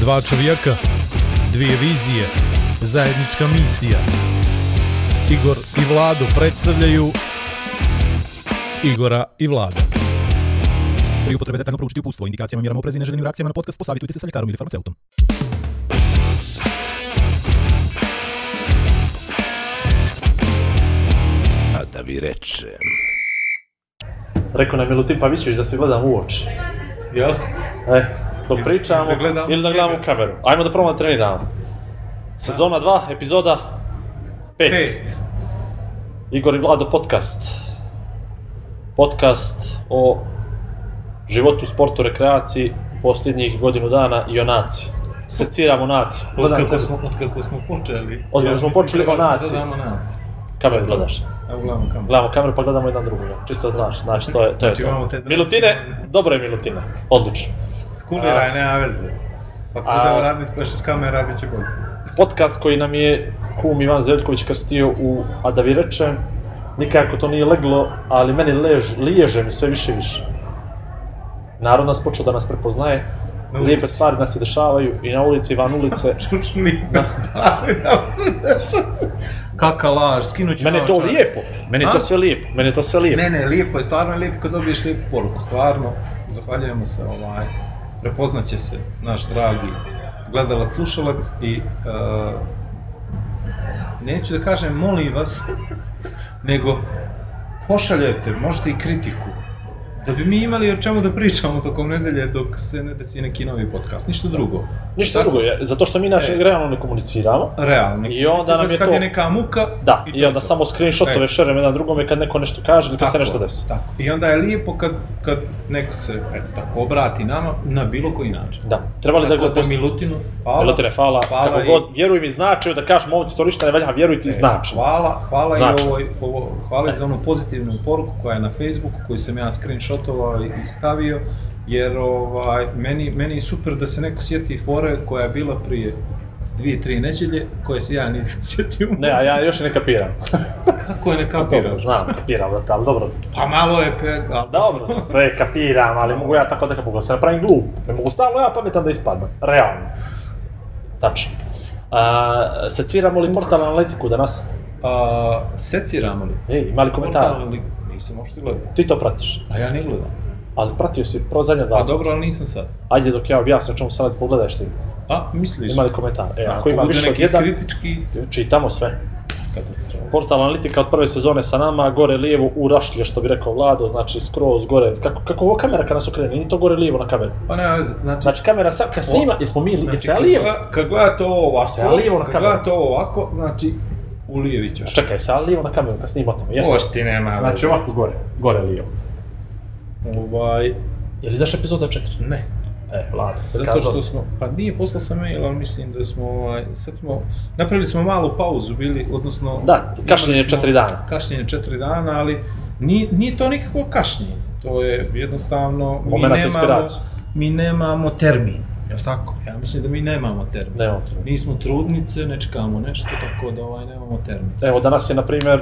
Dva čovjeka, dvije vizije, zajednička misija. Igor i Vlado predstavljaju Igora i Vlada. Pri upotrebe detaljno proučiti upustvo, indikacijama, mjerama oprezi i neželjenim reakcijama na podcast, posavitujte se sa ljekarom ili farmaceutom. A da vi rečem... Rekao nam je Lutin Pavićević da se gledamo u oči. Jel? E, dok pričamo, da gledamo ili da gledamo u kameru. Ajmo da probamo da treniramo. Sezona 2, epizoda 5. Pet. Igor i Vlado podcast. Podcast o životu, sportu, rekreaciji posljednjih godinu dana i o naciji. Seciramo naciju. Od kako smo, od kako smo počeli. Od kako ja smo počeli o naciji. Da damo naciju. Kameru gledaš. Evo gledamo kameru. Gledamo kameru pa gledamo jedan drugoga. Čisto znaš, znači to je to. Je Znači, to. Milutine, dobro je Milutine. Odlično. Skuliraj, nema veze. Pa A- bude radni spleš s kamera, bit će bolje. podcast koji nam je kum Ivan Zeljković krstio u A da vi rečem, nikako to nije leglo, ali meni lež, liježe mi sve više i više. Narod nas počeo da nas prepoznaje, Na lijepe stvari nas se dešavaju i na ulici i van ulice. Čučni Da. da stvari nam se dešava. Kaka laž, skinut ću Meni je to naočare. lijepo, meni je to sve lijepo, meni je to sve lijepo. Ne, ne, lijepo je, stvarno je lijepo kad dobiješ lijepu poruku, stvarno. Zahvaljujemo se, ovaj, prepoznaće se naš dragi gledalac, slušalac i uh, neću da kažem molim vas, nego pošaljete, možete i kritiku, da bi mi imali o čemu da pričamo tokom nedelje dok se ne desi neki novi podcast, ništa drugo. Ništa Tako? drugo, je, zato što mi naše E. realno ne komuniciramo. Realno. I onda nam je kad to- je neka muka. Da, i je onda samo screenshotove E. šerem jedan drugome kad neko nešto kaže ili kad se Tako, nešto desi. Tako. I onda je lijepo kad, kad neko se eto, tako obrati nama na bilo koji način. Da, trebali da Tako ga da Milutinu, hvala. Milutine, hvala, Hvala kako i- god, vjeruj mi znači, da kažeš momci to ništa ne valja, vjerujte i znači. Hvala, hvala Znači. i ovoj, ovo, hvala i za onu pozitivnu poruku koja je na Facebooku, koju sam ja screenshotovao i i stavio, jer ovaj, meni, meni je super da se neko sjeti fore koja je bila prije dvije, tri neđelje, koje se ja nisam sjetio. Ne, a ja još ne kapiram. Kako je ne Dobro, kapirao? znam, kapiram, brate, ali dobro. Pa malo je pet, ali... Dobro, sve kapiram, ali mogu ja tako da da se napravim glup. Ne mogu stalno ja pametan da ispadnem. Realno. Tačno. A, seciramo li portal analitiku danas? A, seciramo li? Ej, ima li komentara? Portal li- Nisam uopšte gledao. Ti to pratiš. A ja ne gledam. Ali pratio si prvo zadnja dva. Pa dobro, ali nisam sad. Ajde dok ja objasnim o čemu se radi, pogledaj što ima. A, misliš? Ima li komentara? E, ako, Ako ima više od neki jedan, kritički čitamo sve. katastrofa. Portal analitika od prve sezone sa nama, gore lijevo u rašlje, što bi rekao Vlado, znači skroz gore. Kako, kako ovo kamera kad nas okrene, nije to gore lijevo na kameru. Pa veze, znači... Znači kamera sad kad snima, jesmo mi, znači, kad, lijevo? gleda- kad gledate ovo ovako, Se lijevo na kad kameru? gledate ovo ovako, znači, u lijevi ćeš. Čekaj, sa lijevo na kameru kad snimamo, jesmo? Ovo ti nema Znači ovako gore, gore lijevo. Ovaj, Je li izašla epizoda 4? ne. E, Vlado, Zato što smo, pa nije poslao sam mail, ali mislim da smo, ovaj, sad smo, napravili smo malu pauzu bili, odnosno... Da, smo četiri dana. Kašnjenje četiri dana, ali nije, nije to nikakvo kašnjenje. To je jednostavno, mi Momenat nemamo, inspiracije. mi nemamo termin, jel tako? Ja mislim da mi nemamo termin. Nemamo to. Nismo trudnice, ne čekamo nešto, tako da ovaj, nemamo termin. Evo, danas je, na primjer,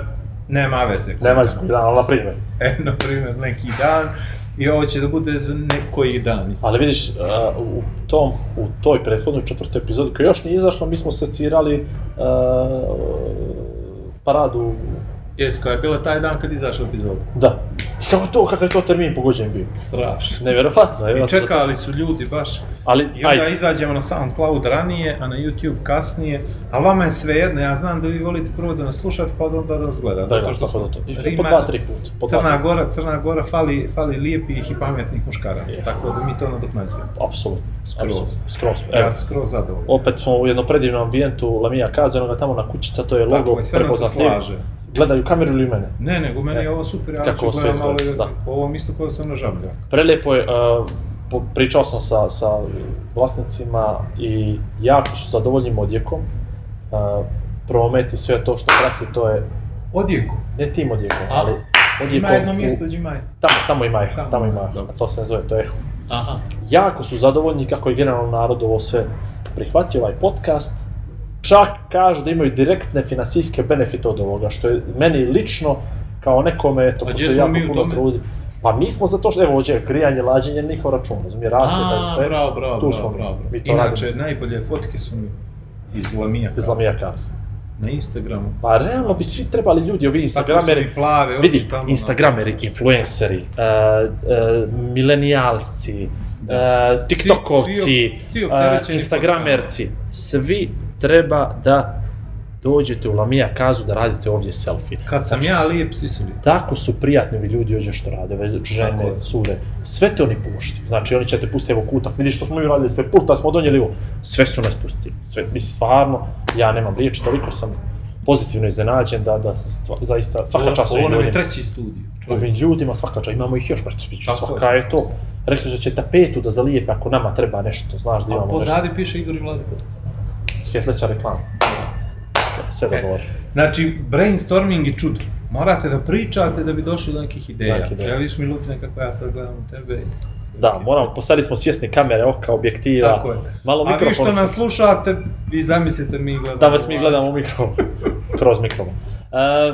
Nema veze. nema iz koji dan, ali na primjer. E, na primjer, neki dan, i ovo će da bude za nekoji dan. Mislim. Ali vidiš, uh, u tom, u toj prethodnoj četvrtoj epizodi, koja još nije izašla, mi smo secirali uh, paradu, Jes, koja je bila taj dan kad izašla epizoda. da. I kako je to, kakav je to termin pogođen bio? Strašno. Nevjerovatno, I čekali su ljudi baš. Ali, I onda ajde, izađemo na SoundCloud ranije, a na YouTube kasnije. A vama je sve jedno, ja znam da vi volite prvo da nas slušate, pa da onda da nas gleda. da, Zato da, što smo to. I po Rima- dva, tri put. Po dva, Crna tri. Gora, Crna Gora fali, fali lijepih i pametnih muškaraca, Jeste. tako da mi to nadoknađujemo. Apsolutno, Skroz. apsolutno, skroz. Ja Evo, sam skroz zadovoljan. opet smo u jednom predivnom ambijentu Lamija Kazanoga, tamo na kućica, to je logo, Tako je, sve prepoznatljiv. slaže. Gledaju kameru ili mene? Ne, nego meni je ovo super, ja Kako ću gledam malo, izgleda, da. ovo mi isto kao da sam na žablja. Prelijepo je, uh, pričao sam sa, sa vlasnicima i jako su zadovoljni odjekom. Uh, promet i sve to što prati, to je, Odjeku. ne tim odjekom, A, ali odjekom Ima jedno mjesto gdje ima. Tamo, tamo ima eho, Tamo, tamo ima, a to se ne zove, to je eho. Aha. Jako su zadovoljni kako je generalno narod ovo sve prihvatio ovaj podcast. Čak kažu da imaju direktne finansijske benefite od ovoga, što je meni lično, kao nekome, eto, ko se jako puno trudi. Pa mi smo zato što, evo, ovdje, grijanje, lađenje, niko račun, razumije, rasvjeta i sve. bravo, bravo, tu bravo, smo mi. bravo. Mi to Inače, radimo. najbolje fotke su mi iz Lamija. Iz Lamija Kasa. Na Instagramu. Pa realno bi svi trebali ljudi, ovi Instagrameri, mi plave vidi, tamo. Instagrameri, influenceri, uh, uh, milenijalci, uh, tiktokovci, svi op- svi uh, instagramerci, svi treba da dođete u Lamija Kazu da radite ovdje selfie. Kad sam ja lijep, svi su lijepi. Tako su prijatni ljudi ovdje što rade, Tako žene, cure, sve te oni pušti. Znači oni će te pustiti, evo kutak, vidiš što smo mi radili, sve puta smo donijeli ovo, sve su nas pustili. Sve, mislim, stvarno, ja nemam riječi, toliko sam pozitivno iznenađen da, da stva, zaista svaka čast ovim Ovo nam je treći studij. Ovim ljudima svaka čast, imamo ih još, brate, svaka je. je to. Rekli su da će tapetu da zalijepe ako nama treba nešto, znaš da A imamo nešto. pozadi piše Igor i Vlada. Svjetleća reklama. Sve E, dobro. Znači, brainstorming je čudo. Morate da pričate da bi došli do nekih ideja. Nekih ideja. Želiš mi lutine kako ja sad gledam u tebe? Da, moramo, postali smo svjesni kamere, oka, objektiva, Tako je. malo A vi mikrofon. što nas slušate, vi zamislite mi gledamo. Da vas mi gledamo u mikro, kroz mikrofon. E,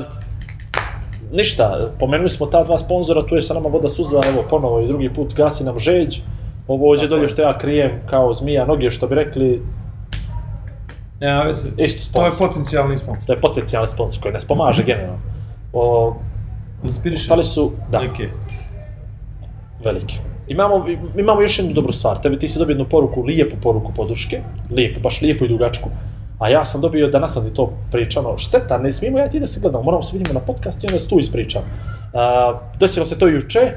ništa, pomenuli smo ta dva sponzora, tu je sa nama voda suza, evo ponovo i drugi put gasi nam žeđ. Ovo ovdje dolje je. što ja krijem kao zmija noge, što bi rekli, Nema veze. isto To je sponsor. potencijalni sponsor. To je potencijalni sponsor koji nas pomaže generalno. O, Inspiriše. stali su, da, Neke. veliki. Imamo, imamo još jednu dobru stvar, tebi ti si dobio jednu poruku, lijepu poruku podrške, lijepu, baš lijepu i dugačku. A ja sam dobio, danas sam ti to pričano, šteta, ne smijemo ja ti da se gledamo, moramo se vidimo na podcast i onda se tu ispričam. Uh, desilo se to juče,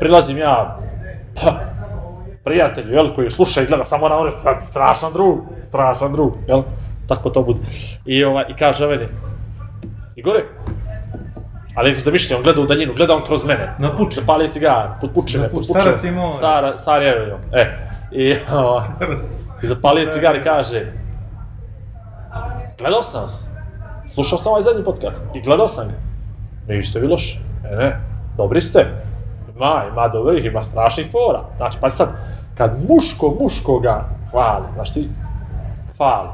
prilazim ja, pa, prijatelju, jel, koji sluša i gleda samo na ono, "Sad, strašan drug, strašan drug, jel, tako to bude. I, ovaj, i kaže meni, Igore, ali zamišljam, on gleda u daljinu, gleda on kroz mene. Na puče. Zapalio cigar, put pučine, Na put puč- pučine. starac je moj. Stara, stari aerodrom, e. I, o, i zapalio cigar i kaže, gledao sam vas, slušao sam ovaj zadnji podcast i gledao sam ga. Niste vi loši, ne, ne, dobri ste. Ima, ima dobrih, ima strašnih fora. Znači, pa sad, kad muško muškoga hvali, znaš ti, hvali.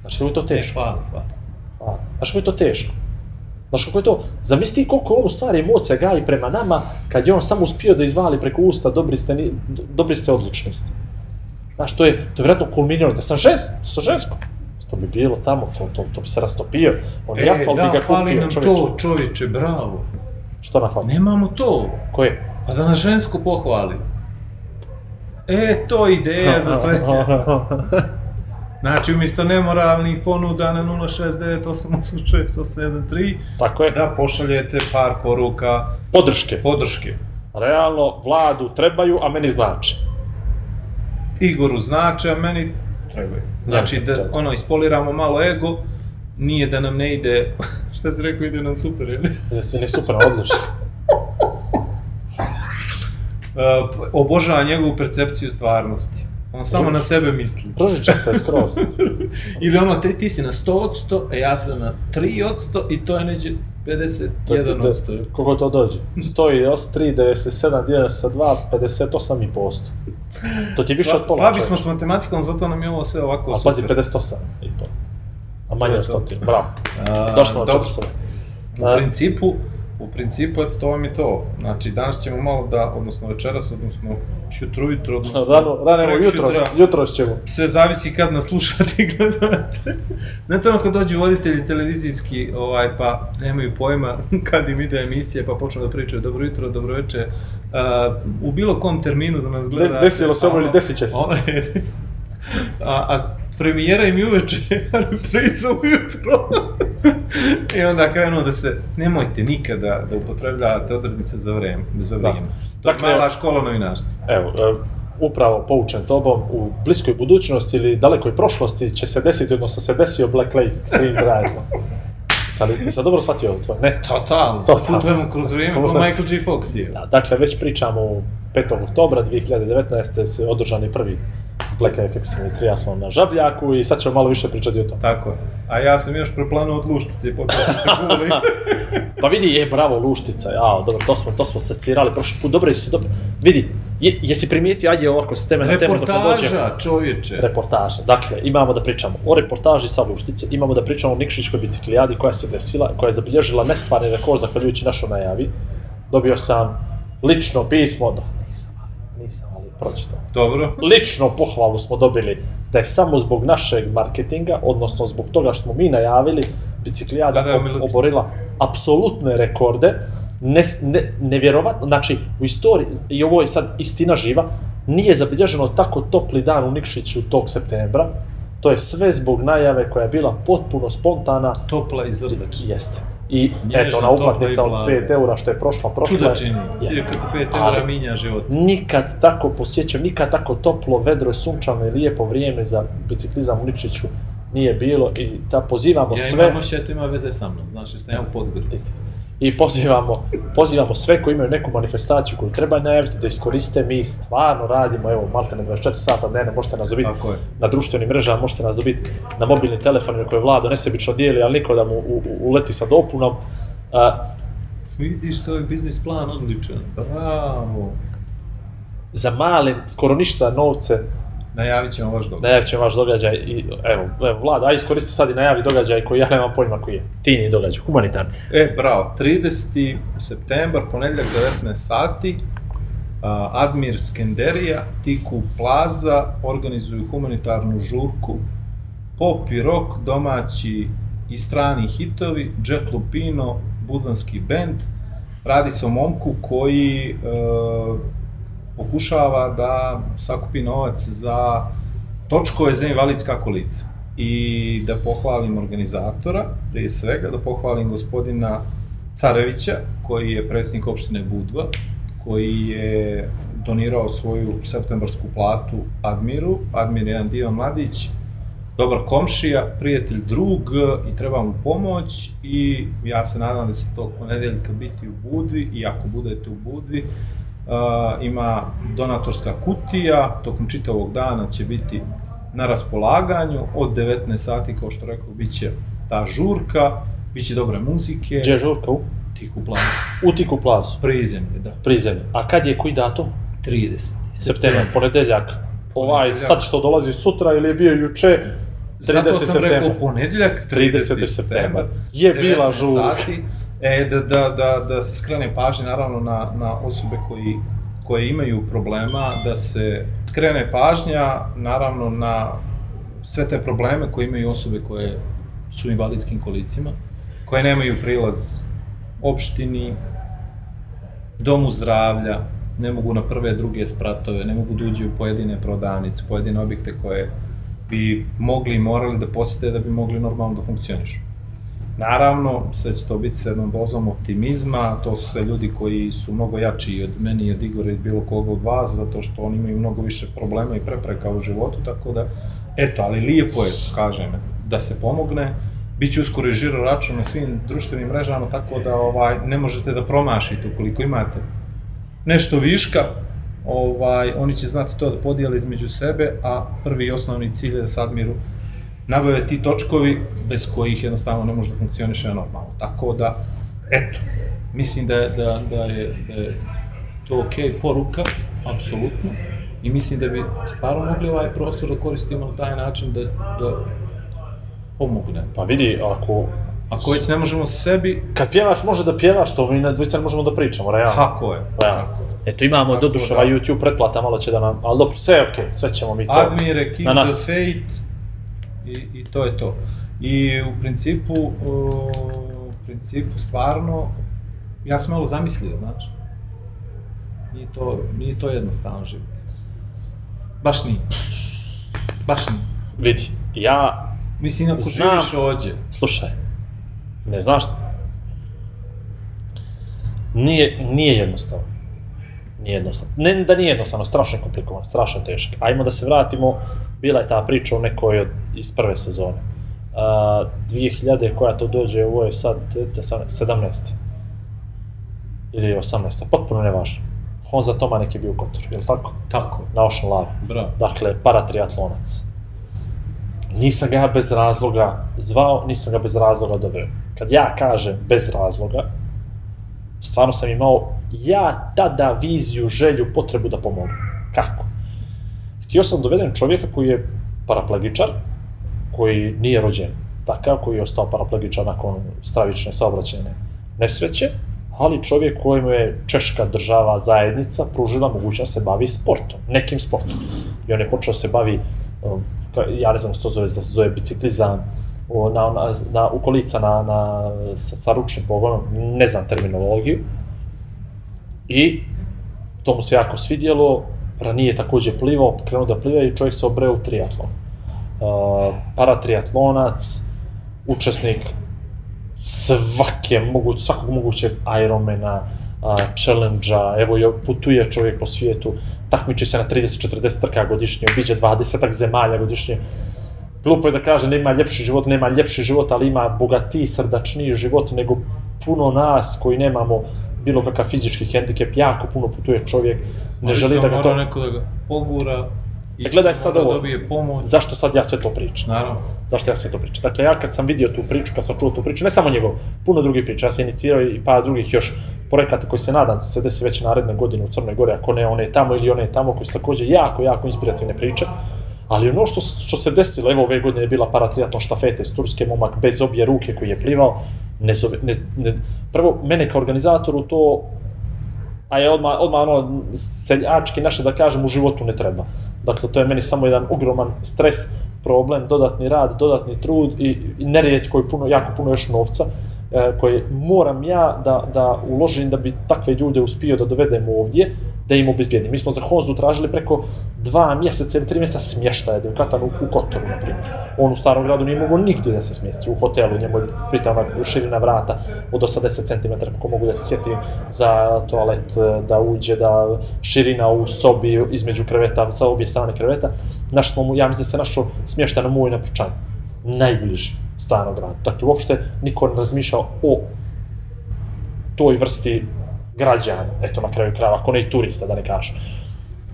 Znači, kako je to teško. Hvala. A, Znaš kako je to teško? Znaš kako je to? Zamisli koliko on u stvari emocija gaji prema nama kad je on samo uspio da izvali preko usta dobri ste, ni- do- dobri ste odlični ste. Znaš, to je, to je vjerojatno kulminirano da sam žens, sa ženskom. To bi bilo tamo, to, to, to bi se rastopio. On e, bi da, ga fali kupio, nam čovječe. to, čovječe, bravo. Što na fali? Nemamo to. Koje? Pa da nas žensko pohvali. E, to je ideja za sledeće. Znači, umjesto nemoralnih ponuda na 069886873, Tako je. da pošaljete par poruka Podrške. podrške. Realno, vladu trebaju, a meni znači. Igoru znače, a meni trebaju. Znači, da ono, ispoliramo malo ego, nije da nam ne ide, šta si rekao, ide nam super, ili? Ne, ne super, odlično. Uh, obožava njegovu percepciju stvarnosti. On samo na sebe misli. Ružičasta je skroz. Ili ono, ti, ti si na 100%, a ja sam na 3% i to je neđe 51%. Koliko to dođe? 103, 97, dijeljen sa 2, 58,5%. To ti je više od Sla- pola. Slabi čovječe. smo s matematikom, zato nam je ovo sve ovako A pazi, super. 58 i to. A manje je od to. 100. Bravo. A, Došlo na dobro. 400. U A. principu, u principu, eto, to vam je to. Znači, danas ćemo malo da, odnosno večeras, odnosno jutro, ujutro, odnosno... Rano, rano jutros, jutros ćemo. Sve zavisi kad nas slušate i gledate. Znate ono kad dođu voditelji televizijski, ovaj, pa nemaju pojma kad im ide emisija, pa počnu da pričaju dobro jutro, dobro večer, uh, u bilo kom terminu da nas gledate. De- desilo se ovo ili desit će se. A, a premijera im je uveče, a repriza ujutro. I onda krenuo da se, nemojte nikada da upotrebljavate odrednice za vreme, za vrijeme. To je Dakle- mala škola novinarstva. Evo, e, upravo poučen tobom, u bliskoj budućnosti ili dalekoj prošlosti će se desiti, odnosno se desio Black Lake Extreme Triathlon. Sad, sad dobro shvatio ovo tvoje, ne? Totalno, Totalno. putujemo kroz vrijeme kao Michael J. Fox je. Da, dakle, već pričamo u 5. oktobra 2019. se održan je prvi Black Extreme Triathlon na Žabljaku i sad ćemo malo više pričati o tome. Tako je. A ja sam još preplanuo od Luštice i počeo sam se kuli. Pa vidi, je, bravo, Luštica, ja, dobro, to smo, to smo secirali prošli put, dobro su, dobro. Vidi, je, jesi primijetio, ajde ovako s teme na temu dok ne. Reportaža, čovječe. Reportaža. Dakle, imamo da pričamo o reportaži sa Luštice, imamo da pričamo o Nikšićkoj biciklijadi koja se desila, koja je zabilježila nestvarni rekord zahvaljujući našoj najavi. dobio sam lično pismo, da, nisam, ali- nisam, ali pročitao. Dobro. Lično pohvalu smo dobili da je samo zbog našeg marketinga, odnosno zbog toga što smo mi najavili, biciklijada Da, da, oborila apsolutne rekorde, ne, ne, nevjerovatno, znači u istoriji, i ovo je sad istina živa, nije zabilježeno tako topli dan u Nikšiću tog septembra, to je sve zbog najave koja je bila potpuno spontana, Topla i zrdačna. jeste. I Nježna, eto, ona uplatnica od blaga. 5 eura što je prošla, prošla Čuda čini. je. Kako 5 Ali- eura minja život. Nikad tako posjećam, nikad tako toplo, vedro sunčano i lijepo vrijeme za biciklizam u Nikšiću nije bilo i da pozivamo Ja sve imam osjećaj, to ima veze sa mnom. Znaš, jer sam ja u Podgorici. I pozivamo, pozivamo sve koji imaju neku manifestaciju koju treba najaviti da iskoriste, mi stvarno radimo, evo, malte na 24 sata dnevno, možete nas dobiti na društvenim mrežama, možete nas dobiti na mobilnim telefonima koje vlado nesebično dijeli, ali niko da mu u, u, uleti sa dopunom. A, Vidiš, to je biznis plan odličan. Bravo. za male, skoro ništa novce, Najavit ćemo vaš dogovor. najavit ćemo vaš događaj i evo, evo Vlada, aj iskoristi sad i najavi događaj koji ja nemam pojma koji je. Tini događaj, humanitarni. E, bravo, 30. septembar, ponedjeljak 19 sati, Admir Skenderija, Tiku Plaza organizuju humanitarnu žurku pop i rock, domaći i strani hitovi, Jack Lupino, budvanski band. Radi se o momku koji e, pokušava da sakupi novac za točkove za invalidska kolica. I da pohvalim organizatora, prije svega, da pohvalim gospodina Carevića, koji je predsjednik opštine Budva, koji je donirao svoju septembarsku platu Admiru. Admir je jedan divan mladić, dobar komšija, prijatelj, drug i treba mu pomoć i ja se nadam da će tog ponedeljka biti u Budvi i ako budete u Budvi, ima donatorska kutija, tokom čitavog dana će biti na raspolaganju, od 19 sati, kao što rekao, bit će ta žurka, bit će dobre muzike, Gdje je žurka? U, tihu plažu, u Tiku plazu, prizemlje, da, prizemlje. A kad je koji datum? 30. Septembar, ponedeljak. Ovaj, Ponedeljak. sad što dolazi sutra ili je bio juče, 30. Zato sam septembar. rekao ponedjeljak, 30. septembar. Je bila 19 žurka. Sati, e, da, da, da, da se skrene pažnje naravno na, na osobe koji, koje imaju problema, da se skrene pažnja naravno na sve te probleme koje imaju osobe koje su u invalidskim kolicima, koje nemaju prilaz opštini, domu zdravlja, ne mogu na prve, druge spratove, ne mogu da uđu u pojedine prodavnice, pojedine objekte koje bi mogli i morali da posete da bi mogli normalno da funkcionišu. Naravno, sve će to biti sa jednom dozom optimizma, to su sve ljudi koji su mnogo jači od meni i od Igora i bilo koga od vas, zato što oni imaju mnogo više problema i prepreka u životu, tako da, eto, ali lijepo je, kažem, da se pomogne, Biće uskoro i žiro račun na svim društvenim mrežama, tako da ovaj ne možete da promašite ukoliko imate nešto viška, ovaj, oni će znati to da podijele između sebe, a prvi osnovni cilj je da se Admiru nabave ti točkovi bez kojih jednostavno ne može da funkcioniše normalno. Tako da, eto, mislim da, da, da, je, da je to ok poruka, apsolutno, i mislim da bi stvarno mogli ovaj prostor da koristimo na taj način da, da pomogne. Pa vidi, ako... Ako već ne možemo sebi, Kad pjevaš može da pjevaš, to mi na dvojica ne možemo da pričamo, realno. tako je. Realno. Tako je. Eto, imamo Tako doduše da. ovaj YouTube pretplata, malo će da nam... Ali dobro, sve je okej, sve ćemo mi to... Admire, Keep na nas. the Fate i, i to je to. I u principu, u principu stvarno, ja sam malo zamislio, znači. Nije to, nije to jednostavan život. Baš nije. Baš nije. Vidi, ja... Mislim, ako Znam. živiš ođe, Slušaj, ne znaš... Nije, nije jednostavno. Nije jednostavno. Ne da nije jednostavno, strašno komplikovan, strašno teško. Ajmo da se vratimo, bila je ta priča o nekoj od, iz prve sezone. Uh, 2000 koja to dođe, ovo je sad te- 17. Ili 18. Potpuno nevažno. Honza Tomanek je bio u Kotoru, je li tako? tako, Na Ocean Lava. bravo. Dakle, paratriatlonac. Nisam ga bez razloga zvao, nisam ga bez razloga doveo. Kad ja kažem bez razloga, stvarno sam imao ja tada viziju, želju, potrebu da pomogu. Kako? Htio sam da dovedem čovjeka koji je paraplegičar, koji nije rođen takav, koji je ostao paraplegičar nakon stravične saobraćajne nesreće, ali čovjek kojemu je Češka država zajednica pružila mogućnost da se bavi sportom, nekim sportom. I on je počeo da se bavi, um, ja ne znam što zove, da se zove biciklizam, na, na, na, u kolica na, na, sa, sa ručnim pogonom, ne znam terminologiju. I to mu se jako svidjelo, ranije je takođe plivao, krenuo da pliva i čovjek se obreo u triatlon. Uh, paratriatlonac, učesnik svake moguć, svakog mogućeg Ironmana, uh, challenge-a, evo jo, putuje čovjek po svijetu, takmiči se na 30-40 trka godišnje, obiđe 20 zemalja godišnje. Glupo je da kaže nema ljepši život, nema ljepši život, ali ima bogatiji, srdačniji život nego puno nas koji nemamo bilo kakav fizički hendikep, jako puno putuje čovjek, ne želi da ga to... neko da ga pogura. i E, gledaj sad ovo. dobije pomoć. Zašto sad ja sve to pričam? Naravno. Zašto ja sve to pričam? Dakle, ja kad sam vidio tu priču, kad sam čuo tu priču, ne samo njegov, puno drugih priča, ja sam inicirao i par drugih još projekata koji se nadam se desi već naredne godine u Crnoj Gori, ako ne one tamo ili one tamo, koji su takođe jako, jako inspirativne priče. Ali ono što, što se desilo, evo ove godine je bila paratriatlon štafeta iz Turske, momak bez obje ruke koji je plivao, ne zove, ne, ne, prvo, mene kao organizatoru to a je odmah, odmah ono, seljački naše da kažem, u životu ne treba. Dakle, to je meni samo jedan ogroman stres, problem, dodatni rad, dodatni trud i, i nerijetko je puno, jako puno još novca e, koje moram ja da, da uložim da bi takve ljude uspio da dovedem ovdje, da im obezbijedim. Mi smo za Honzu tražili preko dva mjeseca ili tri mjeseca smještaja, da je katan u, u Kotoru, na primjer. On u starom gradu nije mogao nigdje da se smjesti, u hotelu, njemu je pritama širina vrata od 80 cm, kako mogu da se sjetim, za toalet, da uđe, da širina u sobi između kreveta, sa obje strane kreveta. Naš smo ja mislim da se našao smještaj na moj na Prčanju, najbliži starom gradu. Dakle, uopšte niko ne razmišljao o toj vrsti građana, eto na kraju krajeva, ako ne i turista, da ne kažem.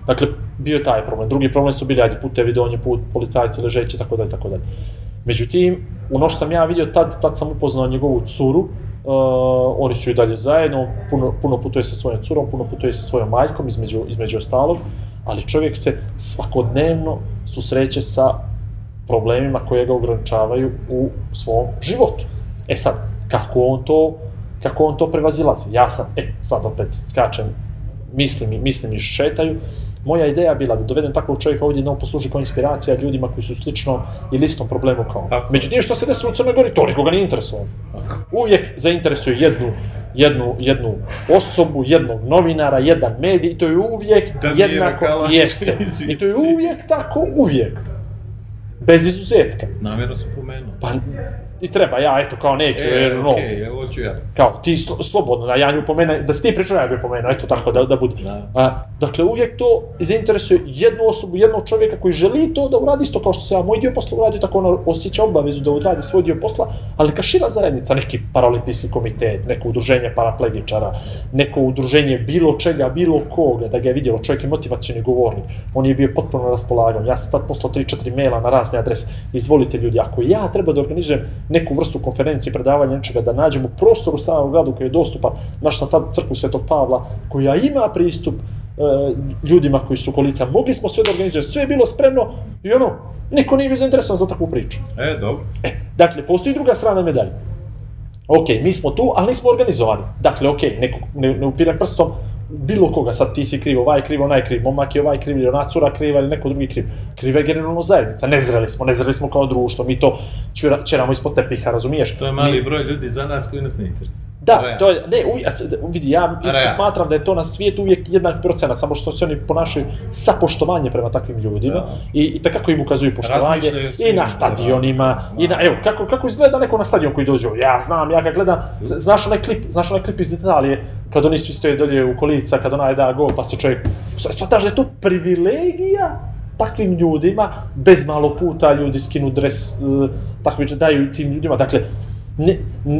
Dakle, bio je taj problem. Drugi problem su bili, ajde, putevi, donji put, policajci, ležeći, tako dalje, tako dalje. Međutim, ono što sam ja vidio tad, tad sam upoznao njegovu curu, uh, oni su i dalje zajedno, puno, puno putuje sa svojom curom, puno putuje sa svojom majkom, između, između ostalog, ali čovjek se svakodnevno susreće sa problemima koje ga ograničavaju u svom životu. E sad, kako on to, kako on to prevazilazi? Ja sam, e, sad opet skačem, mislim, i- mislim i šetaju, moja ideja bila da dovedem takvog čovjeka ovdje da on posluži kao inspiracija ljudima koji su u sličnom ili istom problemu kao on. Međutim, što se desilo u Crnoj Gori, to nikoga nije interesovalo. Uvijek zainteresuje jednu jednu, jednu osobu, jednog novinara, jedan medij, i to je uvijek Damira jednako jeste. I to je uvijek tako, uvijek. Bez izuzetka. Namjerno sam pomenuo. Pa, i treba, ja eto kao neću, E, jer no, okej, evo ću ja. kao ti slo, slobodno, da ja nju pomenem, da si ti pričao, ja bih pomenuo, eto tako da, da bude. Da. A, dakle, uvijek to zainteresuje jednu osobu, jednog čovjeka koji želi to da uradi isto kao što se ja moj dio posla uradio, tako ono osjeća obavezu da uradi svoj dio posla, ali kao šira zajednica, neki paraolimpijski komitet, neko udruženje paraplegičara, neko udruženje bilo čega, bilo koga, da ga je vidjelo, čovjek je motivacioni govornik, on je bio potpuno na raspolaganju, ja sam tad poslao 3-4 maila na razne adrese, izvolite ljudi, ako ja treba da organizujem neku vrstu konferencije, predavanja, nečega, da nađem u prostoru stranog gradu koji je dostupan, našao sam tad crkvu Svetog Pavla, koja ima pristup e, ljudima koji su kolica, mogli smo sve da organizujemo, sve je bilo spremno i ono, niko nije bio zainteresovan za takvu priču. E, dobro. E, dakle, postoji druga strana medalje. Ok, mi smo tu, ali nismo organizovani. Dakle, ok, neko, ne, ne upira prstom bilo koga, sad ti si kriv, ovaj kriv, onaj kriv, momak je ovaj kriv, ili ona cura kriva, ili neko drugi kriv. Kriva je generalno zajednica, nezreli smo, nezreli smo kao društvo, mi to ćura, ćeramo ispod tepiha, razumiješ? To je mali broj ljudi za nas koji nas ne interesuje. Da, to je, ne, uj, vidi, ja isto smatram da je to na svijetu uvijek jednak procena, samo što se oni ponašaju sa poštovanjem prema takvim ljudima Da. i, i takako im ukazuju poštovanje Razmišljaju i svima na za stadionima, razliku. i na, evo, kako, kako izgleda neko na stadion koji dođe, ja znam, ja ga gledam, znaš onaj klip, znaš onaj klip iz Italije, kad oni svi stoje dolje u kolica, kad onaj da gol, pa se čovjek, shvataš da je to privilegija takvim ljudima, bez malo puta ljudi skinu dres, uh, takvi daju tim ljudima, dakle, ne,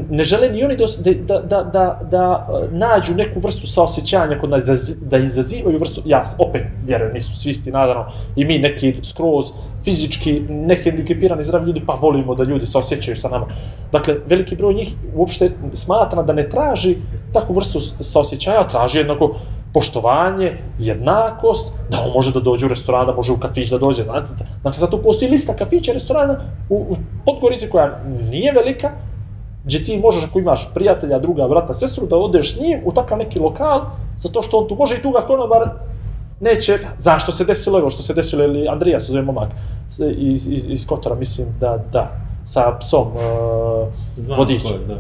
ne žele ni oni da, da, da, da uh, nađu neku vrstu saosećanja kod nas, da izazivaju vrstu, ja opet vjerujem, nisu svi isti, naravno, i mi neki skroz fizički nehendikepirani zdravi ljudi, pa volimo da ljudi saosećaju sa nama. Dakle, veliki broj njih uopšte smatra da ne traži takvu vrstu s- saosećaja, traži jednako poštovanje, jednakost, da on može da dođe u restoran, da može u kafić da dođe, znate, dakle, zato postoji lista kafića restorana u, u Podgorici koja nije velika, gdje ti možeš ako imaš prijatelja, druga, brata, sestru, da odeš s njim u takav neki lokal, zato što on tu može i tu ga konobar neće, zašto se desilo evo što se desilo, ili Andrija se zove momak iz, iz, iz Kotora, mislim da, da, sa psom uh, Znam vodič. ko je, da.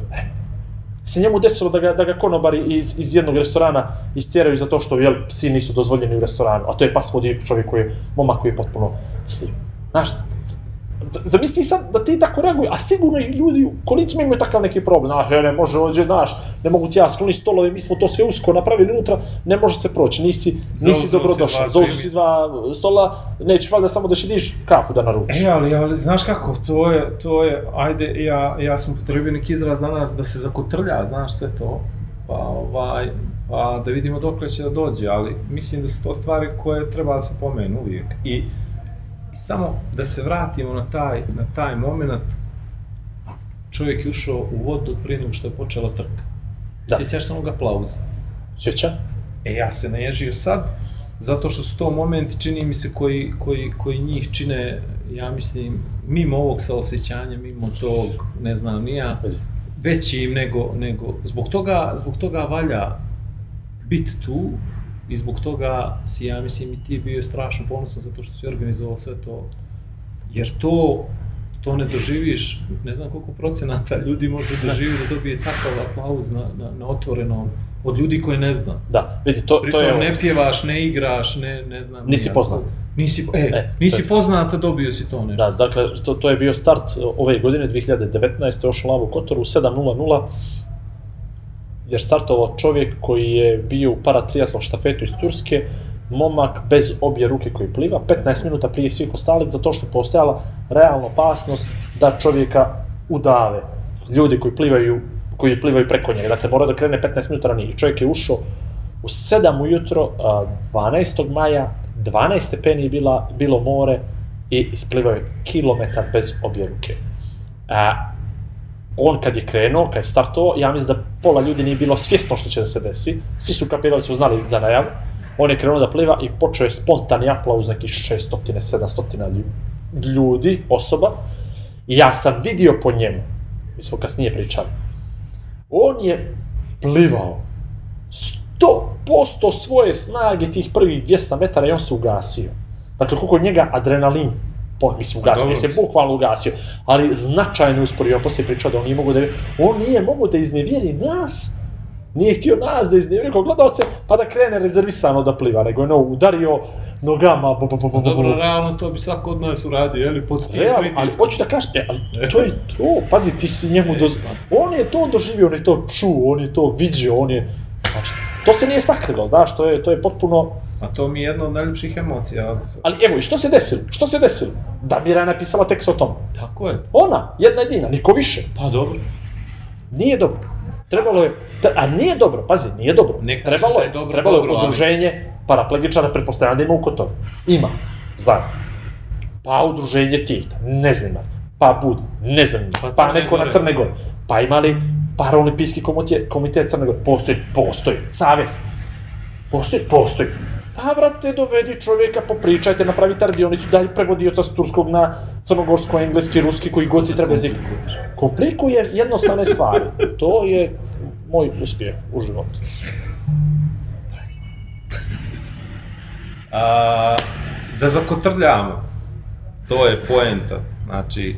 Se njemu desilo da ga, da ga konobari iz, iz jednog restorana istjeraju zato što jel, psi nisu dozvoljeni u restoranu, a to je pas vodič, čovjek koji je, momak koji je potpuno sliv. Znaš, zamisli sad da ti tako reaguju, a sigurno i ljudi u kolicima imaju takav neki problem, znaš, ja ne može ođe, znaš, ne mogu ti ja skloni stolove, mi smo to sve usko napravili unutra, ne može se proći, nisi, nisi dobrodošao, dva zauzu si dva stola, nećeš valjda samo da šidiš kafu da naručiš. E, ali, ali, znaš kako, to je, to je, ajde, ja, ja sam potrebio neki izraz danas da se zakotrlja, znaš sve to, pa, ovaj, pa da vidimo dokle će da dođe, ali mislim da su to stvari koje treba da se pomenu uvijek. I samo da se vratimo na taj, na taj moment, čovjek je ušao u vodu prije nego što je počela trka. Da. Sjećaš se onog aplauza? Sjeća? E, ja se naježio sad, zato što su to momenti, čini mi se, koji, koji, koji njih čine, ja mislim, mimo ovog saosećanja, mimo tog, ne znam, nija, većim nego, nego, zbog toga, zbog toga valja biti tu i zbog toga si, ja mislim, i ti bio strašno ponosan zato što si organizovao sve to, jer to, to ne doživiš, ne znam koliko procenata ljudi može doživi da dobije takav aplauz na, na, na otvorenom, od ljudi koje ne zna. Da, vidi, to, to Pritom je... ne pjevaš, ne igraš, ne, ne znam. Nisi ni ja. poznat. Nisi, e, E, nisi to- poznat, a dobio si to nešto. Da, dakle, to, to je bio start ove godine, 2019. Ošao Lavu Kotoru, 7.00, jer startovao čovjek koji je bio u paratriatlon štafetu iz Turske, momak bez obje ruke koji pliva, 15 minuta prije svih ostalih, zato što postojala realna opasnost da čovjeka udave. Ljudi koji plivaju koji plivaju preko njega, dakle mora da krene 15 minuta ranije. Čovjek je ušao u 7 ujutro, a, 12. maja, 12 stepeni je bila, bilo more i isplivao je kilometar bez obje ruke. A, on kad je krenuo, kad je startovao, ja mislim da pola ljudi nije bilo svjesno što će da se desi. Svi su kapirali, su znali za najavu. On je krenuo da pliva i počeo je spontani aplauz nekih 600, 700 lju- ljudi, osoba. I ja sam vidio po njemu, mi smo kasnije pričali, on je plivao 100% svoje snage tih prvih 200 metara i on se ugasio. Dakle, koliko njega adrenalin, po, mislim, ugasio, Dobro. se bukvalno ugasio, ali značajno usporio, poslije pričao da on nije mogu da, on nije mogu da iznevjeri nas, nije htio nas da iznevjeri kao gledalce, pa da krene rezervisano da pliva, nego je no, udario nogama, bu, bu, bu, bu, bu, Dobro, realno to bi svako od nas uradio, je li, pod tim ali pritiskom. hoću da kažem, e, ali to je to, pazi, ti si njemu doz... On je to doživio, on je to čuo, on je to vidio, on je... Znači, to se nije sakrilo, daš, to je, to je potpuno... A to mi je jedna od najljepših emocija. Ali evo, i što se desilo? Što se desilo? Damira je napisala tekst o tom. Tako je. Ona, jedna jedina, niko više. Pa dobro. Nije dobro. Trebalo je, a nije dobro, pazi, nije dobro. Ne kažem trebalo da je, je dobro, trebalo je dobro, ali- udruženje paraplegičara, pretpostavljam da ima u Kotoru. Ima, znam. Pa udruženje Tivta, ne znam, pa Bud, ne znam, Pa pa, neko na. Crne Gore. Pa imali paraolimpijski komitet, komitet Crne Gore. Postoji, postoji, savez. Postoji, postoji. Pa, brate, dovedi čovjeka, popričajte, napravite radionicu, daj prevodioca s turskog na crnogorsko, engleski, ruski, koji god si treba jezik. Komplikuje jednostavne stvari. To je moj uspjeh u životu. A, da zakotrljamo, to je poenta. Znači,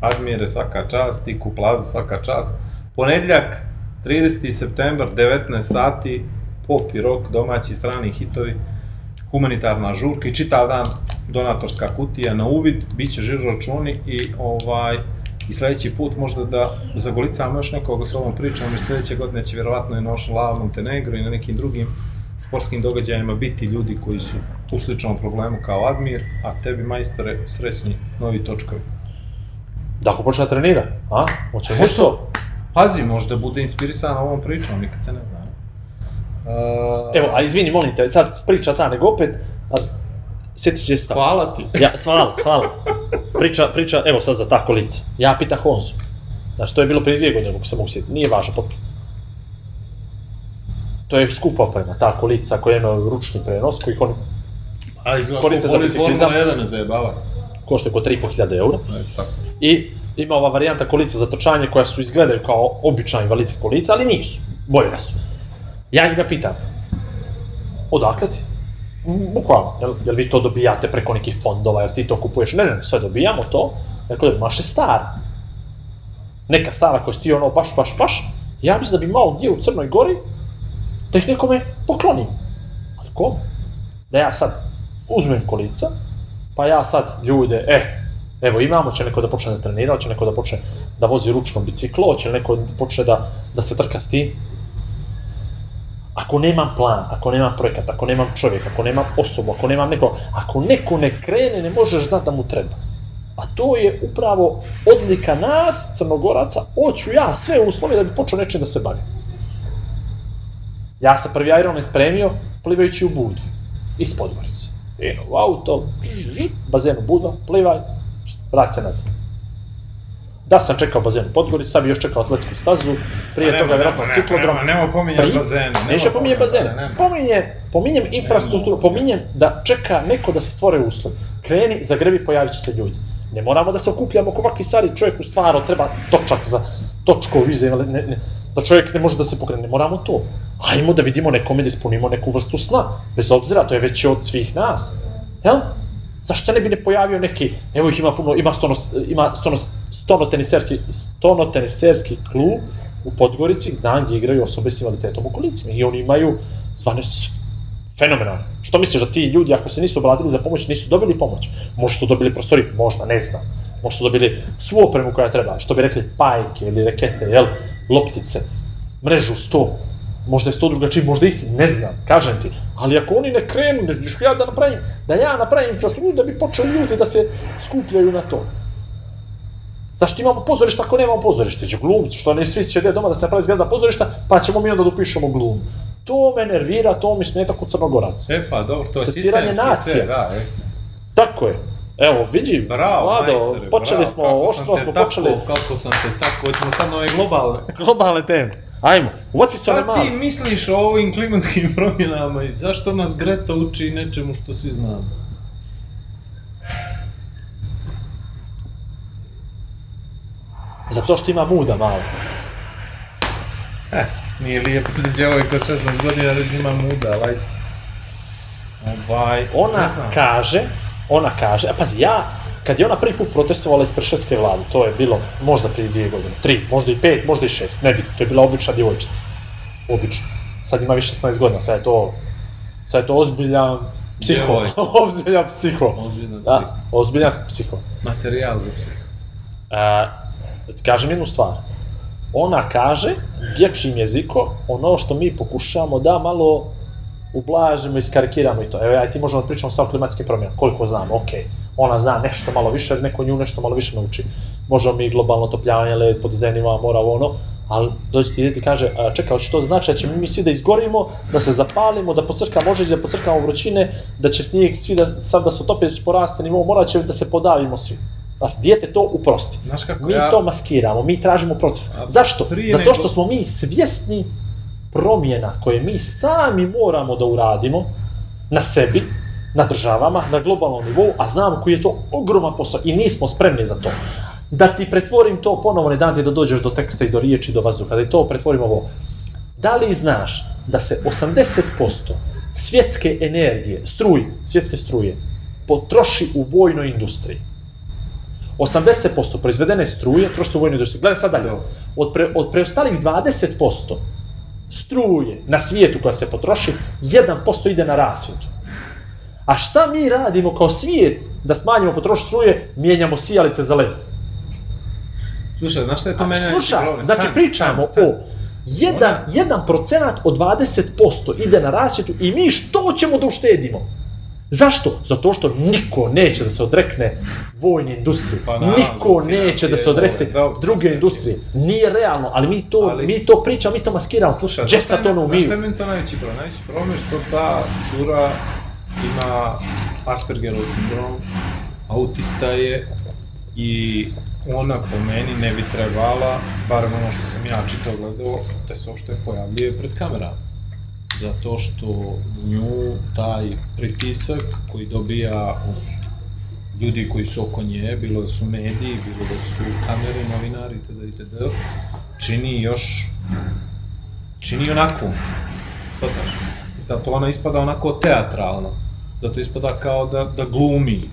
Admire svaka čast, ti Kuplaza svaka čast. Ponedljak, 30. septembar, 19 sati, pop i rock, domaći i strani hitovi, humanitarna žurka i čitav dan donatorska kutija na uvid, bit će žiro računi i ovaj i sledeći put možda da zagolicamo još nekoga s ovom pričom, jer sledeće godine će vjerovatno i na Lava Montenegro i na nekim drugim sportskim događajima biti ljudi koji su u sličnom problemu kao Admir, a tebi majstore srećni novi točkovi. Da ako počne da trenira, a? Hoće moći to? Pazi, možda bude inspirisan ovom pričom, nikad se ne zna. Uh, Evo, a izvini, molim te, sad priča ta, nego opet, a, sjetit će se tako. hvala ti. Ja, hvala, hvala. Priča, priča, evo sad za ta kolica. Ja pita Honzu. Znaš, to je bilo prije dvije godine, ako se mogu sjetiti. Nije važno potpuno. To je skupa oprema, ta kolica koja ima ručni prenos, koji oni A izgleda Koriste ko za biciklizam. Formula 1 ne zajebava. košta oko 3.500 eura. E, tako. I ima ova varijanta kolica za točanje koja su izgledaju kao obična invalidska kolica, ali nisu. Bolje su. Ja njega pitam, odakle ti? "Mm, Bukvalno, jel, jel vi to dobijate preko nekih fondova, jel ti to kupuješ? Ne, ne, ne, sve dobijamo to. Rekao da maše stara. Neka stara koja ti ono baš, baš, baš. Ja mislim da bi malo gdje u Crnoj Gori da ih nekome poklonim. Ali kome? Da ja sad uzmem kolica, pa ja sad ljude, e, evo imamo, će neko da počne da trenira, će neko da počne da vozi ručno biciklo, će neko da počne da, da se trka s tim. Ako nemam plan, ako nemam projekat, ako nemam čovjek, ako nemam osobu, ako nemam neko, ako neko ne krene, ne možeš znati da mu treba. A to je upravo odlika nas, crnogoraca, hoću ja sve uslove da bi počeo nečim da se bavim. Ja sam prvi Ironman spremio plivajući u Budvu, iz Podgorice. Eno u auto, bazen u Budva, plivaj, vrati se nazad. Da sam čekao bazen u Podgorici, sad bi još čekao atletsku stazu, prije toga vjerojatno ciklodrom. Nema, nema pominjati Pri- bazene. Neću pominjem bazene. nema. Pominjem, pominjem infrastrukturu, pominjem da čeka neko da se stvore uslov. Kreni, zagrebi, pojavit će se ljudi. Ne moramo da se okupljamo oko ovakvi stvari, čovjeku stvarno treba točak za točko vize, ne, ne, da čovjek ne može da se pokrene, ne moramo to. Hajmo da vidimo nekome da ispunimo neku vrstu sna, bez obzira, to je već od svih nas. Jel? Zašto se ne bi ne pojavio neki, evo ih ima puno, ima stono, ima stono, stono teniserski, stono teniserski klub u Podgorici, dan gdje igraju osobe s invaliditetom u kolicima i oni imaju zvane fenomenalno. Što misliš da ti ljudi ako se nisu obratili za pomoć nisu dobili pomoć? Možda su dobili prostori, možda, ne znam. Možda su dobili svu opremu koja treba, što bi rekli pajke ili rekete, jel, loptice, mrežu, sto. Možda je sto drugačiji, možda isti, ne znam, kažem ti. Ali ako oni ne krenu, ne, ću ja da napravim, da ja napravim infrastrukturu da bi počeli ljudi da se skupljaju na to. Zašto imamo pozorišta ako nemamo pozorište? Će glumci, što ne svi će gdje doma da se napravi zgrada pozorišta, pa ćemo mi onda da upišemo glum. To me nervira, to mi smeta kod crnogorac. E pa, dobro, to je sistemski sve, da, jeste. Tako je. Evo, vidi, Bravo, Vlado, počeli bravo, smo, oštro smo tako, počeli Kako sam te tako, hoćemo sad na ove globalne. globalne teme. Ajmo, uvati se one Šta male. ti misliš o ovim klimatskim promjenama i zašto nas Greta uči nečemu što svi znamo? Zato što ima muda malo. Eh, nije lijepo za djevojka od 16 godina da ima muda, ali ajde. Ovaj, Ona kaže, ona kaže, a pazi, ja, kad je ona prvi put protestovala ispred švedske vlade, to je bilo možda prije dvije godine, tri, možda i pet, možda i šest, ne bi, to je bila obična djevojčica. Obična. Sad ima više 16 godina, sad je to, sad je to ozbiljan psiho, ozbiljan psiho. Ozbiljno ti. Da, ozbiljan psiho. Materijal za psiho. A, kažem jednu stvar. Ona kaže, dječjim jezikom, ono što mi pokušavamo da malo ublažimo, iskarikiramo i to. Evo ja i ti možemo da pričamo samo o klimatskim promjenama, koliko znamo, ok. Ona zna nešto malo više, neko nju nešto malo više nauči. Možemo mi globalno otopljavanje, led, podizajnima, mora ono, ali dođe ti dete i kaže, a, čekaj, hoće to znači da ćemo mi svi da izgorimo, da se zapalimo, da pocrkamo ožiđe, da pocrkamo vrućine, da će snijeg svi da, sad da se otopi, da će poraste nivo, morat će da se podavimo svi. Znači, dijete to uprosti. Znaš kako Mi ja... to maskiramo, mi tražimo proces. A Zašto? Zato što smo mi svjesni promjena koje mi sami moramo da uradimo na sebi, na državama, na globalnom nivou, a znamo koji je to ogroman posao i nismo spremni za to. Da ti pretvorim to ponovo, ne dam ti da dođeš do teksta i do riječi, do vazduha, da to pretvorim ovo. Da li znaš da se 80% svjetske energije, struj, svjetske struje, potroši u vojnoj industriji? 80% proizvedene struje troši se u vojnoj industriji. Gledaj sad dalje. Od, pre, od preostalih 20% struje na svijetu koja se potroši, 1% ide na rasvjetu. A šta mi radimo kao svijet da smanjimo potrošnju struje? Mijenjamo sijalice za led. Slušaj, znaš šta je to A, mene... Slušaj, problem? znači Stan, pričamo stan, stan. o jedan, jedan procenat od 20% ide na rasvjetu i mi što ćemo da uštedimo? Zašto? Zato što niko neće da se odrekne vojne industrije. Pa naravno, niko neće da se odrese dobro, druge industrije. Nije realno, ali mi to, Ali- mi to pričamo, mi to maskiramo. Slušaj, znaš Džeca šta je to ne meni- znaš šta je umiju. meni to najveći problem? Najveći problem je što ta cura ima Aspergerov sindrom, autista je i ona po meni ne bi trebala, barem ono što sam ja čitao gledao, da se uopšte pojavljuje pred kamerama. Zato što nju taj pritisak koji dobija ljudi koji su oko nje, bilo da su mediji, bilo da su kamere, novinari, itd. itd. čini još, čini onako, shvataš? Zato ona ispada onako teatralno, zato ispada kao da, da glumi,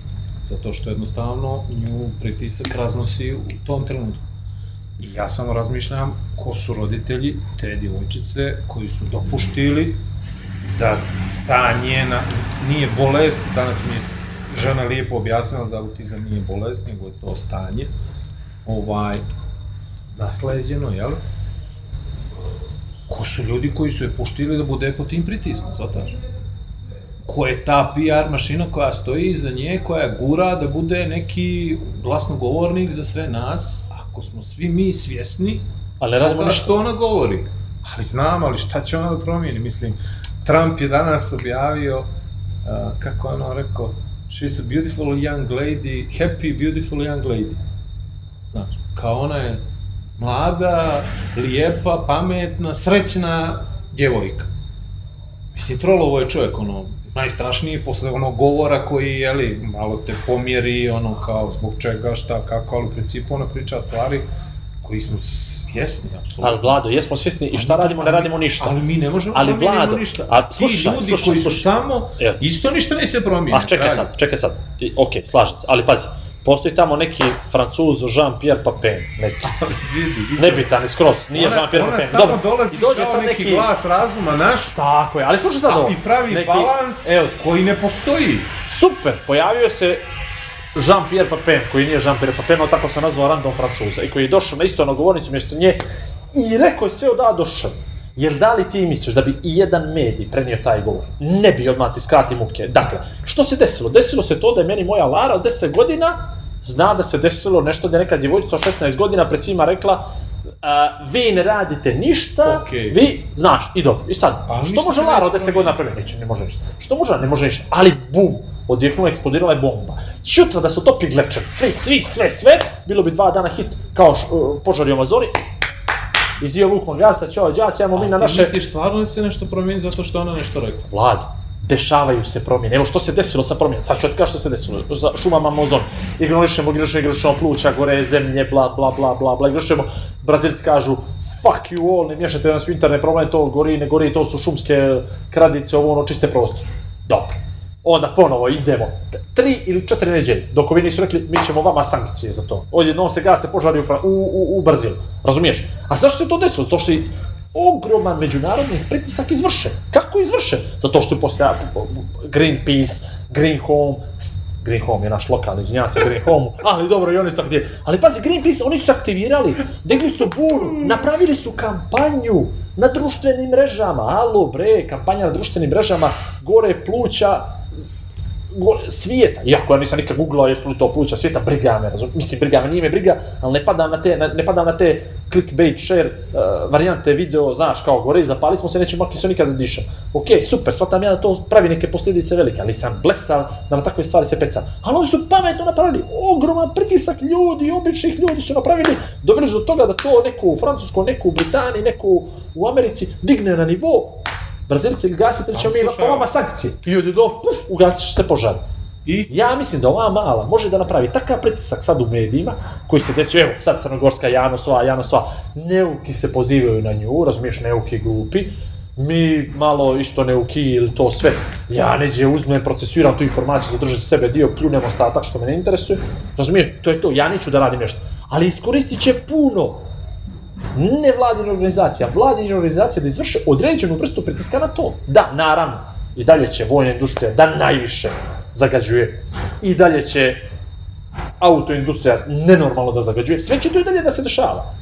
zato što jednostavno nju pritisak raznosi u tom trenutku. I ja samo razmišljam ko su roditelji te djevojčice koji su dopuštili da ta njena nije bolest, danas mi je žena lijepo objasnila da autizam nije bolest, nego je to stanje, ovaj, nasleđeno, jel? Ko su ljudi koji su je puštili da bude pod tim pritiskom, zvataš? Ko je ta PR mašina koja stoji iza nje, koja gura da bude neki glasnogovornik za sve nas, ako smo svi mi svjesni Ali radimo toga što ona govori. Ali znam, ali šta će ona da promijeni? Mislim, Trump je danas objavio, uh, kako je ono rekao, she's a beautiful young lady, happy beautiful young lady. Znaš, kao ona je mlada, lijepa, pametna, srećna djevojka. Mislim, trolovo je čovjek, ono, najstrašniji posle onog govora koji, jeli, malo te pomjeri, ono, kao, zbog čega, šta, kako, ali u principu ona priča stvari koji smo svjesni, apsolutno. Ali Vlado, jesmo svjesni i šta radimo, ne radimo ništa. Ali mi ne možemo Ali, Vlado, ništa. a Ti slušaj, ljudi slušaj, koji su slušaj. tamo, Evo. isto ništa neće promijeniti. A čekaj sad, čekaj sad. I, ok, slažem se, ali pazi, postoji tamo neki francuz Jean-Pierre Papin, neki. Vidi, vidi. Nebitan je skroz, nije ona, Jean-Pierre ona Papin. samo Dobro, dolazi i dođe kao sad neki, glas razuma naš, Tako je, ali slušaj sad ovo. i pravi Neki- balans Evo, koji ne postoji. super, pojavio se Jean-Pierre Papin, koji nije Jean-Pierre Papin, ali tako se nazvao random francuza, i koji je došao na isto na govornicu mjesto nje i rekao je sve od A do Š. Jel da li ti misliš da bi i jedan medij prenio taj govor? Ne bi odmah ti skrati muke. Dakle, što se desilo? Desilo se to da je meni moja Lara od 10 godina zna da se desilo nešto da neka djevojčica od 16 godina pred svima rekla a, vi ne radite ništa, Okej. vi, znaš, i dobro, i sad, Ali što može Lara od neće 10 godina napraviti? Neće, ne može ništa. Što može? Ne može ništa. Ali bum, odjeknula, eksplodirala je bomba. Šutra da su topi glečer, sve, svi, sve, sve, bilo bi dva dana hit, kao š, uh, požari u Amazoni. Izio Vuk Magarca, čao, đaci, ajmo mi A na ti naše... misliš stvarno da će se nešto promijeniti zato što ona nešto rekla? Vlad, dešavaju se promjene. Evo što se desilo sa promjenom. Sad ću ti što se desilo. Za šumama Amazon. Ignorišemo, ignorišemo, ignorišemo pluća, gore, zemlje, bla, bla, bla, bla, bla. Ignorišemo. Brazilci kažu, fuck you all, ne miješajte nas u interne probleme, to gori, ne gori, to su šumske kradice, ovo ono, čiste prostor. Dobro. Onda ponovo idemo. Tri ili četiri neđelje, dok ovi nisu rekli, mi ćemo vama sankcije za to. Odjednom se gase požari u, u, u, u Brazilu. Razumiješ? A zašto se to desilo? Zato što ogroman međunarodni pritisak izvršen. Kako je izvršen? Zato što su poslije Greenpeace, Green Home, Green Home je naš lokalni, izvinjavam se Green Home, ali dobro i oni su aktivirali. Ali pazi, Greenpeace, oni su aktivirali, digli su bunu, napravili su kampanju na društvenim mrežama, alo bre, kampanja na društvenim mrežama, gore pluća, svijeta, iako ja nisam nikad googlao jesu li to pluća svijeta, briga me, razum, mislim briga me, nije me briga, ali ne padam na te, ne, ne padam na te clickbait, share, uh, varijante video, znaš, kao gore, zapali smo se, nećemo makli se nikada da dišem. Ok, super, shvatam ja da to pravi neke posljedice velike, ali sam blesav da na takve stvari se peca. Ali oni su pametno napravili, ogroman pritisak ljudi, običnih ljudi su napravili, doveli su do toga da to neko u Francuskoj, neko u Britaniji, neko u Americi digne na nivo Brazilci ili gasitelji ćemo mi po vama sankcije. Ljudi do, puf, ugasiš se požar. I? Ja mislim da ova mala može da napravi takav pritisak sad u medijima, koji se desio, evo, sad crnogorska Janosova, Janosova, neuki se pozivaju na nju, razumiješ, neuki glupi, mi malo isto neuki ili to sve, ja neđe uzmem, procesuiram tu informaciju, zadržati sebe dio, pljunem ostatak što me ne interesuje, razumiješ, to je to, ja neću da radim nešto, ali iskoristit će puno ne vladina organizacija, vladina organizacija da izvrše određenu vrstu pritiska na to. Da, naravno, i dalje će vojna industrija da najviše zagađuje, i dalje će autoindustrija nenormalno da zagađuje, sve će to i dalje da se dešava.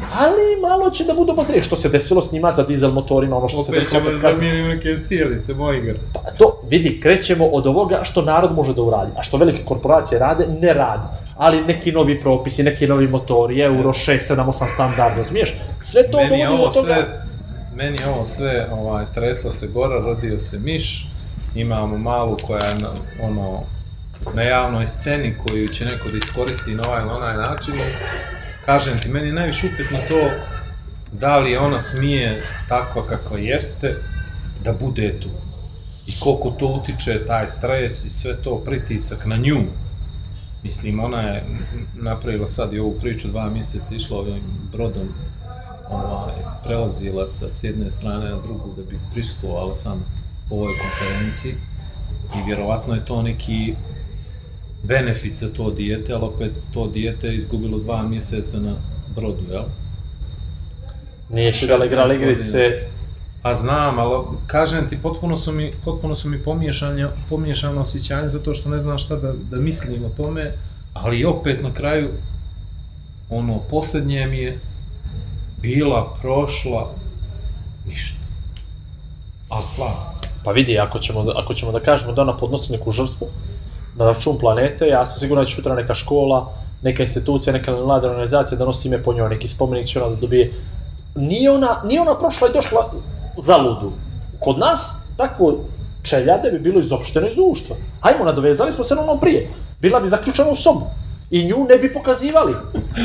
Ali malo će da budu obazrije što se desilo s njima za dizel motorima, ono što se Opet desilo ćemo kad da kasnije. zamijenimo neke sjelice, moj igar. Pa to, vidi, krećemo od ovoga što narod može da uradi, a što velike korporacije rade, ne rade. Ali neki novi propisi, neki novi motori, Euro 6, 7, 8 standard, razumiješ? Sve to meni dovodi ovo do toga... sve, meni ovo sve, ovaj, tresla se gora, rodio se miš, imamo malu koja je na, ono, na javnoj sceni koju će neko da iskoristi na ovaj ili onaj način. Kažem ti, meni je najviše upetno to da li ona smije takva kakva jeste da bude tu. I koliko to utiče, taj stres i sve to, pritisak na nju. Mislim, ona je napravila sad i ovu priču, dva mjeseca išla ovim brodom, ovaj, prelazila sa s jedne strane na drugu da bi prisustvovala sam ovoj konferenciji i vjerovatno je to neki benefit za to dijete, ali opet to dijete je izgubilo dva mjeseca na brodu, jel? Nije igrala 16 igrala igrice, Pa znam, ali kažem ti, potpuno su mi, potpuno su mi pomiješanja, pomiješano osjećanje zato što ne znam šta da, da mislim o tome, ali opet na kraju, ono, posljednje mi je bila, prošla, ništa. Ali stvarno, Pa vidi, ako ćemo, da- ako ćemo da kažemo da ona podnosi neku žrtvu na račun planete, ja sam siguran da će sutra neka škola, neka institucija, neka mlada organizacija da nosi ime po njoj, neki spomenik će ona da dobije. Nije ona, nije ona prošla i došla zaludu. Kod nas takvo čeljade bi bilo izopšteno iz društva. Hajmo, nadovezali smo se na ono prije. Bila bi zaključena u sobu. I nju ne bi pokazivali.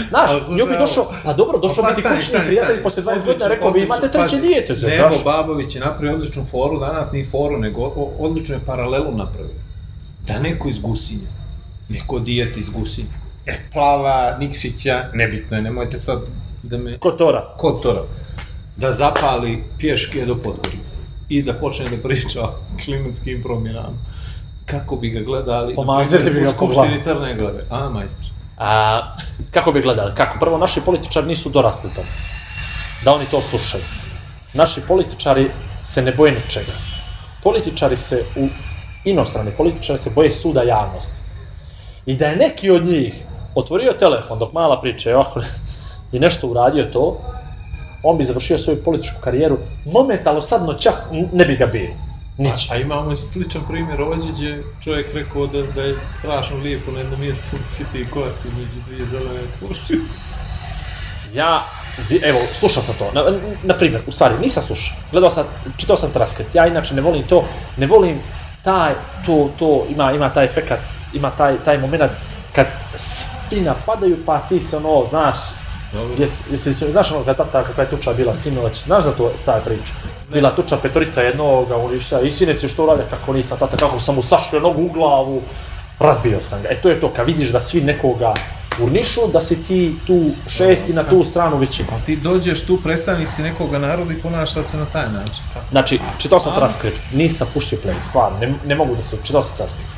Znaš, nju bi došao, pa dobro, došao Pa bi ti kućni prijatelj posle 20 godina, rekao bi imate treće dijete. Nebo Babović je napravio odličnu foru, danas nije foru, nego odličnu je paralelu napravio. Da neko iz Gusinja, neko dijete iz Gusinja, e, plava, Nikšića, nebitno je, nemojte sad da me... Kotora. Kotora, da zapali pješke do Podgorice i da počne da priča o klimatskim promjenama. Kako bi ga gledali, Pomazili bi ga po glavi. Crne Glave, a majstor. A, kako bi gledali? Kako? Prvo, naši političari nisu dorasli tome. Da oni to slušaju. Naši političari se ne boje ničega. Političari se, u inostrani političari se boje suda javnosti. I da je neki od njih otvorio telefon dok mala priča je ovako i nešto uradio to, on bi završio svoju političku karijeru, momentalno sad noćas ne bi ga bilo. Niće. A, a imamo sličan primjer ovdje gdje čovjek rekao da, da je strašno lijepo na jednom mjestu u City Court između dvije zelene površine. Ja, evo, slušao sam to, na, na primjer, u stvari, nisam slušao, gledao sam, čitao sam transkript, ja inače ne volim to, ne volim taj, to, to, ima, ima taj efekat, ima taj, taj moment kad svi napadaju, pa ti se ono, znaš, jes, jesi, znaš ono, kad tata, kakva je tuča bila sinoć, znaš za to, taj priča? Bila tuča petorica jednoga, uništa, i sine si što uradio, kako nisam, tata, kako sam mu sašio nogu u glavu, razbio sam ga. E to je to, kad vidiš da svi nekoga urnišu, da si ti tu šesti na tu stranu većinu. Ali ti dođeš tu, predstavnik si nekoga naroda i ponaša se na taj način. Znači, čitao sam transkript, nisam puštio play, stvarno, ne, ne mogu da se, čitao sam transkript.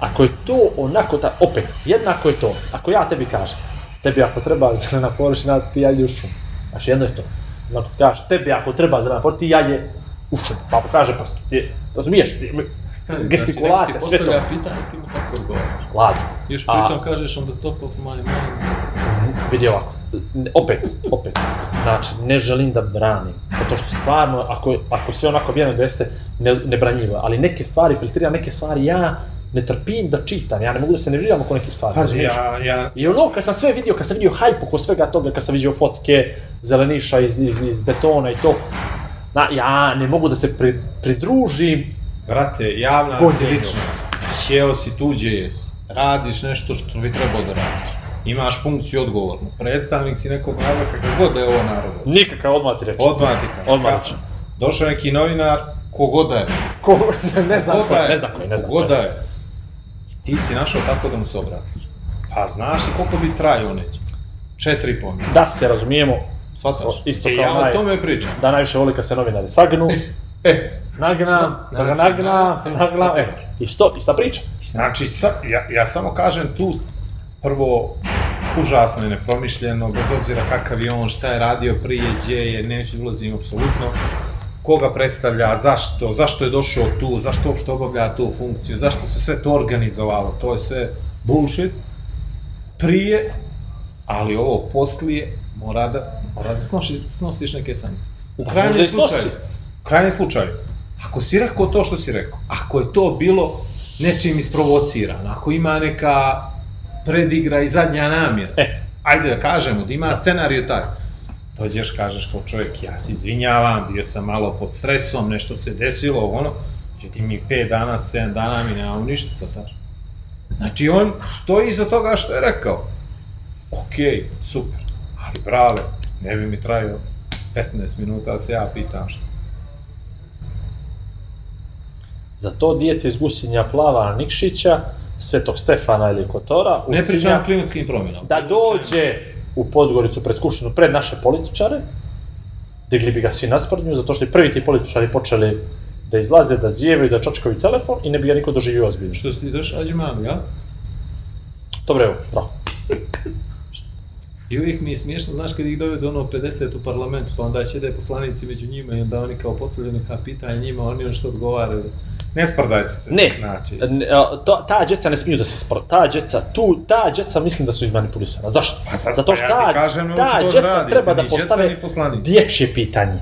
Ako je to onako, ta, opet, jednako je to, ako ja tebi kažem, tebi ako treba zelena površina, ti ja u šumu. Znači, jedno je to. Ti kažeš, tebi ako treba zelena površina, ti ja je u šumu. Pa pokaže prstu, ti, razumiješ, ti, gestikulacija, znači, sve to. postavlja pitanje, ti mu tako odgovaraš. Ladno. Još A- pritom kažeš on the top of my mind. vidi ovako, opet, opet, znači, ne želim da branim, zato što stvarno, ako, ako sve onako vjerujem da jeste ne, nebranjivo, ali neke stvari, filtriram neke stvari, ja ne trpim da čitam, ja ne mogu da se nerviram oko nekih stvari. Pazi, ja, ja, I ono, kad sam sve vidio, kad sam vidio hajp oko svega toga, kad sam vidio fotke zeleniša iz, iz, iz betona i to, na, ja ne mogu da se pri, pridružim, brate, javna ličnost. Sjeo si tuđe jesi. Radiš nešto što bi trebao da radiš. Imaš funkciju odgovornu. Predstavnik si nekog naroda, kakav god da je ovo narod. nikakav odmah ti reći. Odmah ti kažem. Odmah reći. Došao neki novinar, kogod da je. Ko, ne znam ko, da ne znam koji, ne znam koji. da je. Ti si našao tako da mu se obratiš. Pa znaš li koliko bi trajao neće? Četiri i pol. Da se razumijemo, Shvataš? isto E, kao ja naj- o tome pričam. da najviše voli kad se novinari sagnu, E, nagna, da ga Znači, nagna, nagna, e, isto, ista priča. Znači, sa, ja, ja samo kažem tu, prvo, užasno je nepromišljeno, bez obzira kakav je on, šta je radio prije, gdje je, neću da ulazim apsolutno, koga predstavlja, zašto, zašto je došao tu, zašto uopšte obavlja tu funkciju, zašto se sve to organizovalo, to je sve bullshit. Prije, ali ovo poslije, mora da, mora da snoši, snosiš neke sankcije. U Pa krajnjem slučaju, u krajnjem slučaju, ako si rekao to što si rekao, ako je to bilo nečim isprovocirano, ako ima neka predigra i zadnja namjera, E, ajde da kažemo da ima scenariju taj, dođeš, kažeš kao čovjek, ja se izvinjavam, bio sam malo pod stresom, nešto se desilo, ono, međutim mi 5 dana, 7 dana mi nemamo ništa sa taš. Znači on stoji iza toga što je rekao. Okej, super, ali brale, ne bi mi trajao 15 minuta da se ja pitam što. za to dijete iz Gusinja Plava Nikšića Svetog Stefana ili Kotora, Ne pričam Cinja, o klimatskim promjenama. da dođe u Podgoricu pred Skupštinu pred naše političare, digli bi ga svi na sprdnju, zato što i prvi ti političari počeli da izlaze, da zijevaju, da čačkaju telefon i ne bi ga niko doživio ozbiljno. Što si došao, ađe mali, ja? Dobro, evo, bravo. I uvijek mi je smiješno, znaš, kad ih dovedu ono 50 u parlament, pa onda će da je poslanici među njima i onda oni kao postavljaju neka pitanja njima, oni ono što odgovaraju. Ne sprdajte se. Ne, Znači, ne, to, ta djeca ne smiju da se spro... Ta djeca, tu, ta djeca mislim da su izmanipulisana. Zašto? Pa sad, Zato pa što ja ta, kažem, ta djeca radite, treba da postave dječje pitanje.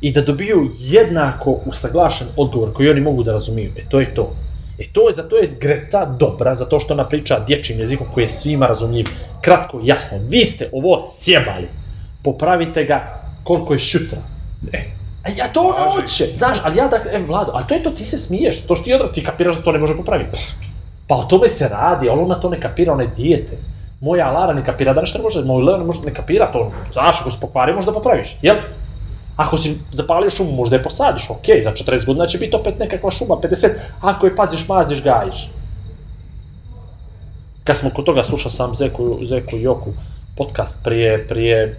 I da dobiju jednako usaglašen odgovor koji oni mogu da razumiju. E to je to. E to je, zato je Greta dobra, zato što ona priča dječjim jezikom koji je svima razumljiv. Kratko, jasno, vi ste ovo sjebali. Popravite ga koliko je šutra. E, A ja to ona hoće, znaš, ali ja da, e, Vlado, ali to je to, ti se smiješ, to što ti odra, ti kapiraš da to ne može popraviti. Pa o tome se radi, ali ona to ne kapira, ona je dijete. Moja Lara ne kapira da nešto ne može, moj Leo ne može ne kapira to, znaš, ako se pokvari možda popraviš, jel? Ako si zapalio šumu, možda je posadiš, okej, za 40 godina će biti opet nekakva šuma, 50, ako je paziš, maziš, gajiš. Kad smo kod toga slušao sam Zeku, Zeku Joku podcast prije, prije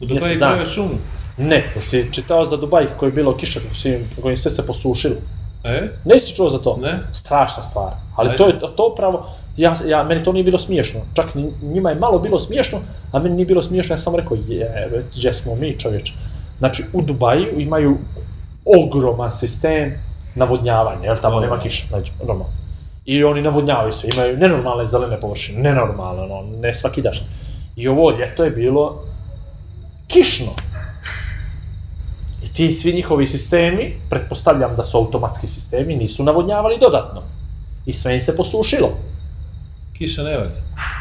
u dana. prave šumu. Ne, jesi čitao za Dubaj kako je bilo kiša, kako, si, kako im sve se posušilo? E? Nisi čuo za to? Ne. Strašna stvar. Ali Ajde. to je to upravo, ja, ja, meni to nije bilo smiješno. Čak njima je malo bilo smiješno, a meni nije bilo smiješno, ja sam rekao, je, gdje smo mi čovječe. Znači, u Dubaju imaju ogroman sistem navodnjavanja, jer tamo Dobro. nema kiša, znači, normalno. I oni navodnjavaju se, imaju nenormalne zelene površine, nenormalne, ono, ne svakidašnje. I ovo ljeto je bilo kišno. I ti svi njihovi sistemi, pretpostavljam da su automatski sistemi, nisu navodnjavali dodatno. I sve im se posušilo. Kiša ne valja.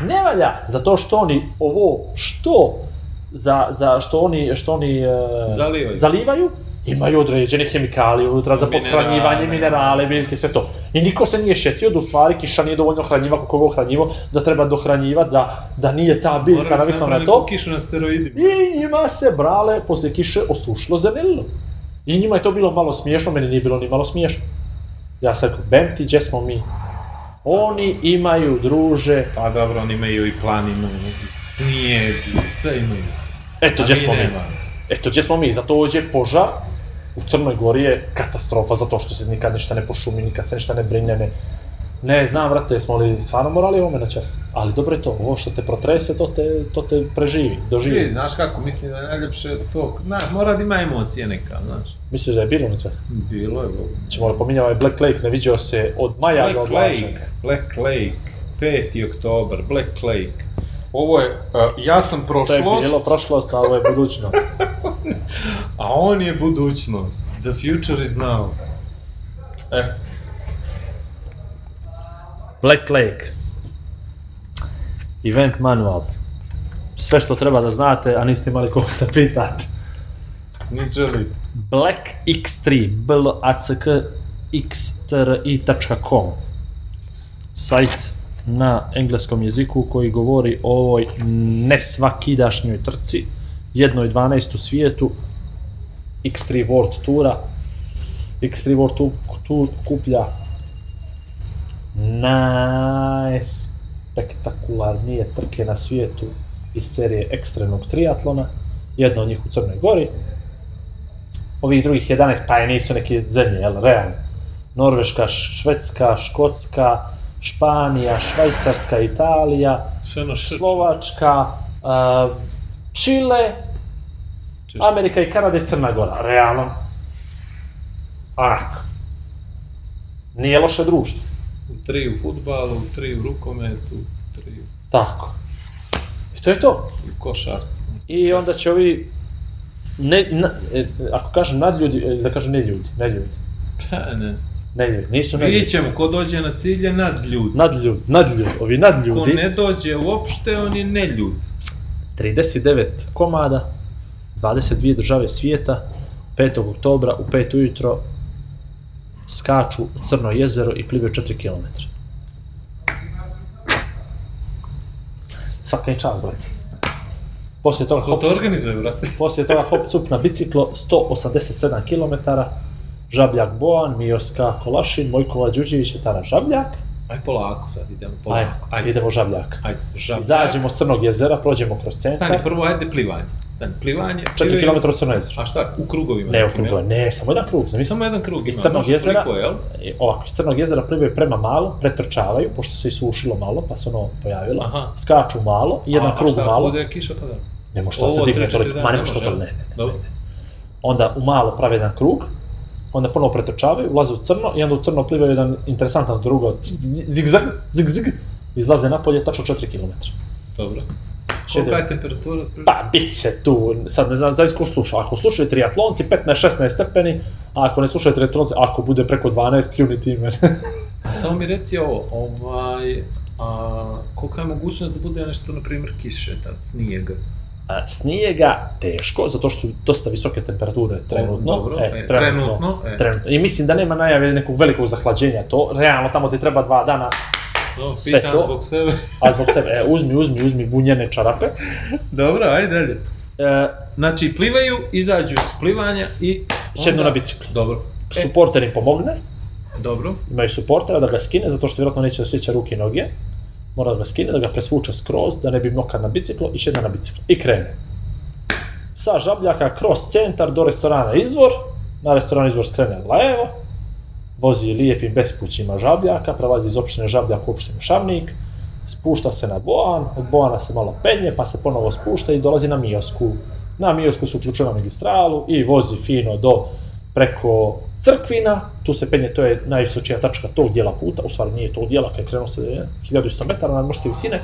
Ne valja, zato što oni ovo što za, za što oni što oni e, Zalivaju. zalivaju imaju određene hemikalije unutra za pothranjivanje, minerale, biljke, sve to. I niko se nije šetio da u stvari kiša nije dovoljno hranjiva kako ga hranjivo, da treba dohranjivati, da, da nije ta biljka navikla na to. kišu na steroidima. I njima se, brale, posle kiše osušilo zelenilo. I njima je to bilo malo smiješno, meni nije bilo ni malo smiješno. Ja sam rekao, bem ti, gdje smo mi? Oni imaju, druže, Pa dobro, oni imaju i planinu, i snijeg, i sve imaju. eto gdje smo mi. Eto gdje smo mi, zato ovdje požar u Crnoj Gori je katastrofa, zato što se nikad ništa ne pošumi, nikad se ništa ne brine, ne, ne znam, vrate, smo li stvarno morali ovome na čas? Ali dobro je to, ovo što te protrese, to te, to te preživi, Vidi, doživi. znaš kako, mislim da je najljepše to, na, mora da ima emocije neka, znaš. Misliš da je bilo na čas? Bilo je, bilo. Ćemo li pominjati ovaj Black Lake, ne vidio se od maja do Black. Lake, Black Lake, 5. oktober, Black Lake. Ovo je, uh, ja sam To je prošlost, bilo prošlost, a ovo je budućnost. a on je budućnost. The future is now. E, Black Lake. Event manual. Sve što treba da znate, a niste imali koga da pitate. ni želi. Black X3, black x3i.com Sajt na engleskom jeziku koji govori o ovoj nesvakidašnjoj trci, jednoj 12 u svijetu, X3 World Tura. X3 World Tu- Tour kuplja najspektakularnije trke na svijetu iz serije ekstremnog triatlona, jedna od njih u Crnoj Gori, ovih drugih 11, pa je nisu neke zemlje, jel, realno. Norveška, Švedska, Škotska, Španija, Švajcarska, Italija. Slovačka, uh, Čile, Češće. Amerika i Kanada i Crna Gora, realno. Onako. Nije loše društvo. U tri u futbalu, u tri u rukometu, u tri Tako. I to je to. u košarci. I onda će ovi, ne, na, e, ako kažem nadljudi, e, da kažem ne ljudi, ne ljudi, Pa ne znam. Ne ljudi, nisu ne ljudi. Vidjet ćemo, ko dođe na cilj je nadljud. Nadljud, nadljud, ovi Ko nadljudi, ne dođe uopšte, on je neljud. 39 komada, 22 države svijeta, 5. oktobra u 5 ujutro skaču u Crno jezero i plivaju 4 km. Svaka je čast, brate. Poslije toga, Ko hop, to organizuje, brate? poslije toga hop cup na biciklo 187 km, Žabljak Bojan, Mioska Kolašin, Mojkova Đuđević Tara Žabljak. Aj polako sad, idemo polako. Ajde, idemo žabljak. ajde, žabljak. Izađemo s Crnog jezera, prođemo kroz centar. Stani, prvo ajde plivanje. Stani, plivanje. 4 plivaju- km od Crnog jezera. A šta, u krugovima? Ne, u jel? ne, samo jedan krug. Zamisli, Samo jedan krug Iz ima, Crnog može jezera, toliko, jel? i ovako, iz Crnog jezera plivaju prema malo, pretrčavaju, pošto se isušilo malo, pa se ono pojavilo. Aha. Skaču malo, jedan A- krug a šta, malo. bude kiša pa da? Ne može to se Ovo, digne toliko, ma ne ne može to ne, ne, ne. Dobro. Onda u malo prave jedan krug, onda ponovo pretrčavaju, ulaze u crno i onda u crno plivaju jedan interesantan drugo, zigzag, zigzag, izlaze napolje tačno 4 km. Dobro. Šede- Kolika je temperatura? Pa, bit će tu, sad ne znam, zavisi ko sluša. Ako slušaju triatlonci, 15-16 stepeni, a ako ne slušaju triatlonci, ako bude preko 12, pljuni ti mene. Samo mi reci ovo, ovaj, a, kolika je mogućnost da bude nešto, na primjer, kiše, tad, snijega? A, teško, zato što su dosta visoke temperature trenutno. dobro, e, trenutno, e. trenutno. I mislim da nema najave nekog velikog zahlađenja to. Realno tamo ti treba dva dana, No, Sve to. zbog sebe. a zbog sebe, e, uzmi, uzmi, uzmi vunjene čarape. Dobro, ajde dalje. E, Znači, plivaju, izađu iz plivanja i... Onda- na bicikl. Dobro. E, Suporter im pomogne, dobro. imaju suportera da ga skine, zato što vjerojatno neće osjeća ruke i noge. Mora da ga skine, da ga presvuče skroz, da ne bi mokar na biciklu i šedne na bicikl. I krene. Sa žabljaka kroz centar do restorana Izvor, na restoran Izvor skrene levo, vozi lijepim bespućima žabljaka, prelazi iz opštine Žabljak u opštinu Šavnik, spušta se na Boan, od Boana se malo penje, pa se ponovo spušta i dolazi na Miosku. Na Miosku se uključuje na magistralu i vozi fino do preko Crkvina, tu se penje, to je najvisočija tačka tog dijela puta, u stvari nije tog dijela, kad je krenuo se 1100 metara na morske visine,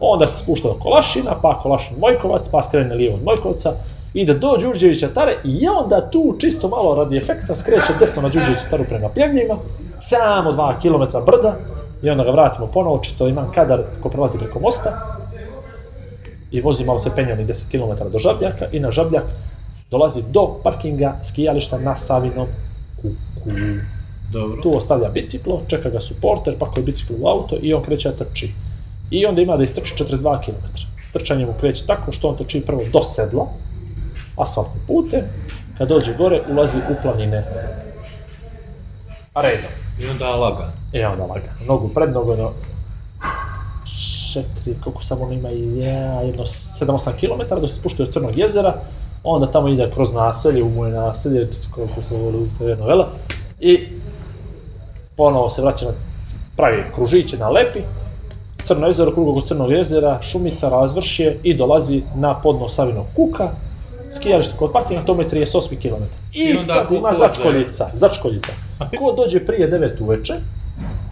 onda se spušta do Kolašina, pa Kolašin Mojkovac, pa skrene lijevo od Mojkovca, ide do Đurđevića Tare i onda tu čisto malo radi efekta skreće desno na Đurđevića Taru prema Pljevljima, samo 2 km brda i onda ga vratimo ponovo, čisto imam kadar ko prelazi preko mosta i vozi malo se penje onih 10 km do Žabljaka i na Žabljak dolazi do parkinga skijališta na Savinom kuku. Dobro. Tu ostavlja biciklo, čeka ga suporter, pakuje biciklo u auto i on kreće da trči. I onda ima da istrči 42 km. Trčanje mu kreće tako što on trči prvo do sedla, asfaltnim putem, kad dođe gore, ulazi u planine. A redom. I onda lagan. I onda laga. Nogu pred nogu, no, četiri, koliko samo on ima, ja, jedno 7-8 km, da se spuštuje od Crnog jezera, onda tamo ide kroz naselje, u moje naselje, koliko se voli jedna vela, i ponovo se vraća na pravi kružiće na Lepi, Crno jezero, krug oko Crnog jezera, šumica, razvršje i dolazi na podno Savinog kuka, skijalište kod parkinga, to mu je 38 km. I, I sad ima začkoljica, začkoljica. Ko dođe prije 9 uveče,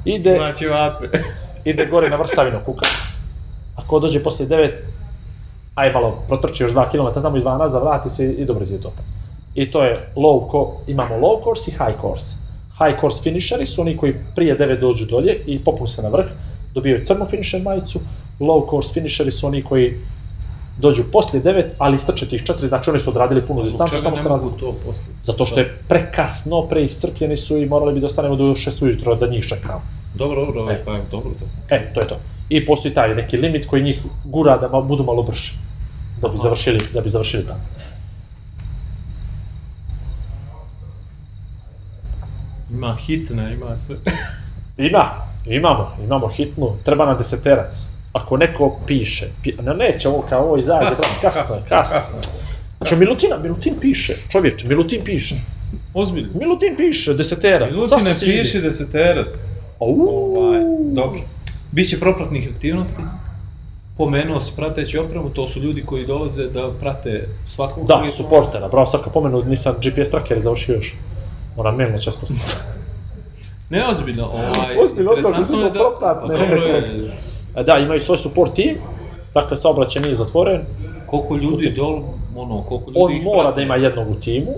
ide, Znači, ide gore na vrh Savinog kuka. A ko dođe poslije 9, aj malo protrči još 2 km tamo i 2 nazad, vrati se i dobro je to. I to je low co imamo low course i high course. High course finisheri su oni koji prije 9 dođu dolje i popnu se na vrh, dobijaju crnu finisher majicu. Low course finisheri su oni koji dođu poslije 9, ali istrče tih 4, znači oni su odradili punu distancu, samo se mogu razlikuju. to poslije? Zato što je prekasno, preiscrpljeni su i morali bi da ostanemo do 6 ujutro da njih čekamo. Dobro, dobro, E. pa dobro, dobro. E, to je to. I postoji taj neki limit koji njih gura da budu malo brži. Da bi završili, da bi završili tamo. Ima hitna, ima sve. Ima, imamo, imamo hitnu, treba nam deseterac. Ako neko piše, pi, no neće ovo kao ovo izađe, Kasno, kasno, je, kasno. kasno. Znači, Milutina, Milutin piše, čovječe, Milutin piše. Ozbiljno. Milutin piše, deseterac. Ne sigurno. piše deseterac. Ovaj, dobro. Biće propratnih aktivnosti. Pomenuo si prateći opremu, to su ljudi koji dolaze da prate svakog Da, triatlona. suportera, bravo, sad kad pomenu, nisam GPS tracker završio još. Moram mailno često Ne, ozbiljno, ovaj, Ozbiljno, interesantno je da... su to propratne. Pa dobro je, Da, imaju svoj support tim, dakle saobraćaj nije zatvoren, koliko ljudi dol, ono, koliko ljudi on ih mora prati. da ima jednog u timu,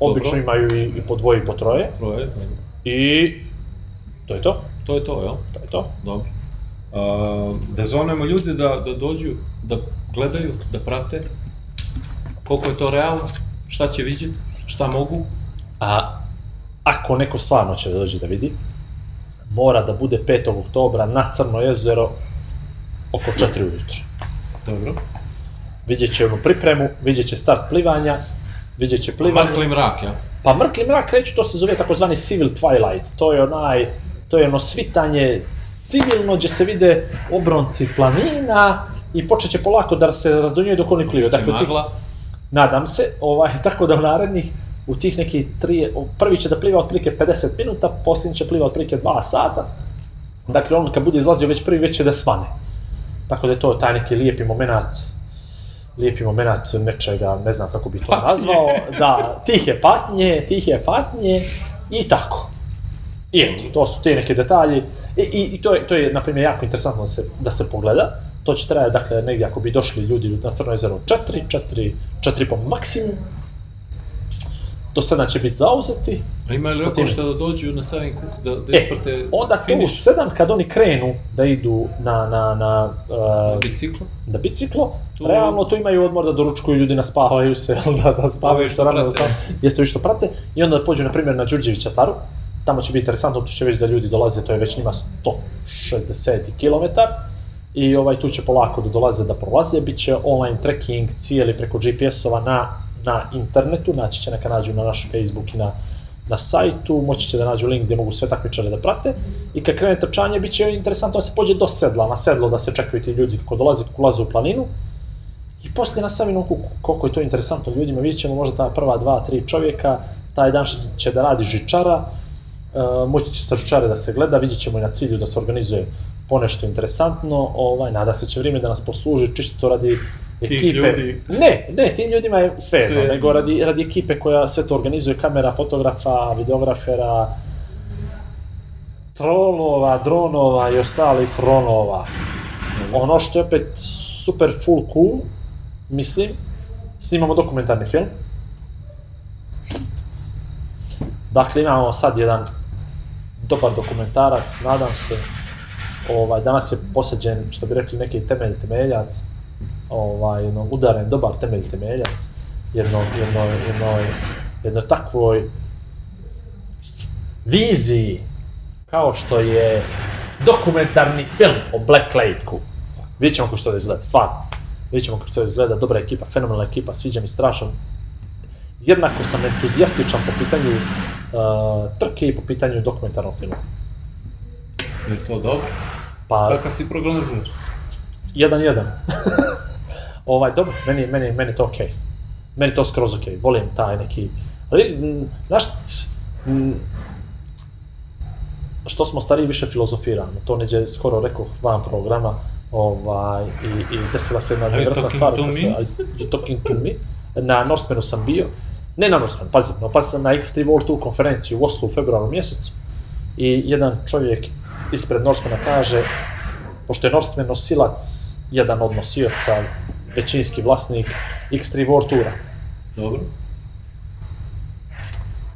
obično Dobro. imaju i, i po dvoje i po troje, Troje, i to je to, to je to, jel? to je to. Dobro. Uh, da zovemo ljude da, da dođu, da gledaju, da prate koliko je to realno, šta će vidjeti, šta mogu. A ako neko stvarno će da dođe da vidi, mora da bude 5. oktobra na Crno jezero oko 4 ujutro. Dobro. Vidjet će onu pripremu, vidjet će start plivanja, vidjet će plivanje. Mrkli mrak, ja? Pa mrkli mrak kreću, to se zove takozvani civil twilight, to je onaj, to je ono svitanje civilno gdje se vide obronci planina i počet će polako da se razdunjuje dok oni plivaju. Dakle, tih- nadam se, ovaj, tako da u narednih, u tih neki tri, prvi će da pliva otprilike 50 minuta, posljednji će pliva otprilike 2 sata. Dakle, on kad bude izlazio već prvi, već će da svane. Tako da je to taj neki lijepi moment, lijepi moment nečega, ne znam kako bi to Patnje. nazvao, da, tihe patnje, tihe patnje i tako. I eto, to su ti neki detalji. I, i, i to, je, to je, na primjer, jako interesantno da se, da se pogleda. To će trajati, dakle, negdje ako bi došli ljudi na Crno jezero 4, 4, 4 po maksimum. Do 7 će biti zauzeti. A ima li time. što da dođu na Savin Kuk, da, da E, isprate onda tu u finiš 7 kad oni krenu da idu na, na, na, uh, na biciklo, Tu- realno tu imaju odmor da doručkuju ljudi, naspavaju se, da, da spavaju što što rano, da jeste vi što prate, i onda pođu, na primjer, na Đurđevića taru, tamo će biti interesantno, tu će već da ljudi dolaze, to je već njima 160 km, i ovaj, tu će polako da dolaze da prolaze, bit će online tracking cijeli preko GPS-ova na, na internetu, naći će neka nađu na naš Facebook i na, na sajtu, moći će da nađu link gdje mogu sve takmičare da prate. I kad krene trčanje bit će interesantno da se pođe do sedla, na sedlo da se čekaju ti ljudi kako dolaze, kako ulaze u planinu. I poslije na Savinom kuku, koliko je to interesantno ljudima, vidjet ćemo možda ta prva dva, tri čovjeka, taj dan će da radi žičara, moći će sa žičare da se gleda, vidjet ćemo i na cilju da se organizuje ponešto interesantno, ovaj, nada se će vrijeme da nas posluži čisto radi ekipe. ljudi. Ne, ne, tim ljudima je sve Sve. nego radi, radi ekipe koja sve to organizuje, kamera, fotografa, videografera, trolova, dronova i ostalih ronova. Ono što je opet super full cool, mislim, snimamo dokumentarni film. Dakle, imamo sad jedan dobar dokumentarac, nadam se. Ovaj, danas je posađen, što bi rekli, neki temelj temeljac, ovaj, jedno udaren, dobar temelj temeljac, jedno, jedno, jedno, jedno takvoj viziji, kao što je dokumentarni film o Black Lake-u. Vidjet ćemo kako će to da izgleda, stvarno. Vidjet ćemo kako to da izgleda, dobra ekipa, fenomenalna ekipa, sviđa mi strašan. Jednako sam entuzijastičan po pitanju trke i po pitanju dokumentarnog filma. Je to dobro? Pa, Kakav si prognozer? jedan jedan. ovaj, dobro, meni, meni, meni to okej. Meni to skroz okej, volim taj neki... Ali, znaš, što smo stariji više filozofiramo, to neđe skoro rekao van programa, ovaj, i, i desila se jedna nevjerojatna talking stvar. to me? se- Are you talking to me? Na Norsemanu sam bio, ne na Norsemanu, pazi, no, pa sam na X3 World Tour konferenciji u Oslu u februaru mjesecu i jedan čovjek ispred Norsemana kaže, pošto je Norseman nosilac, jedan od nosioca, većinski vlasnik X3 World Toura. Dobro.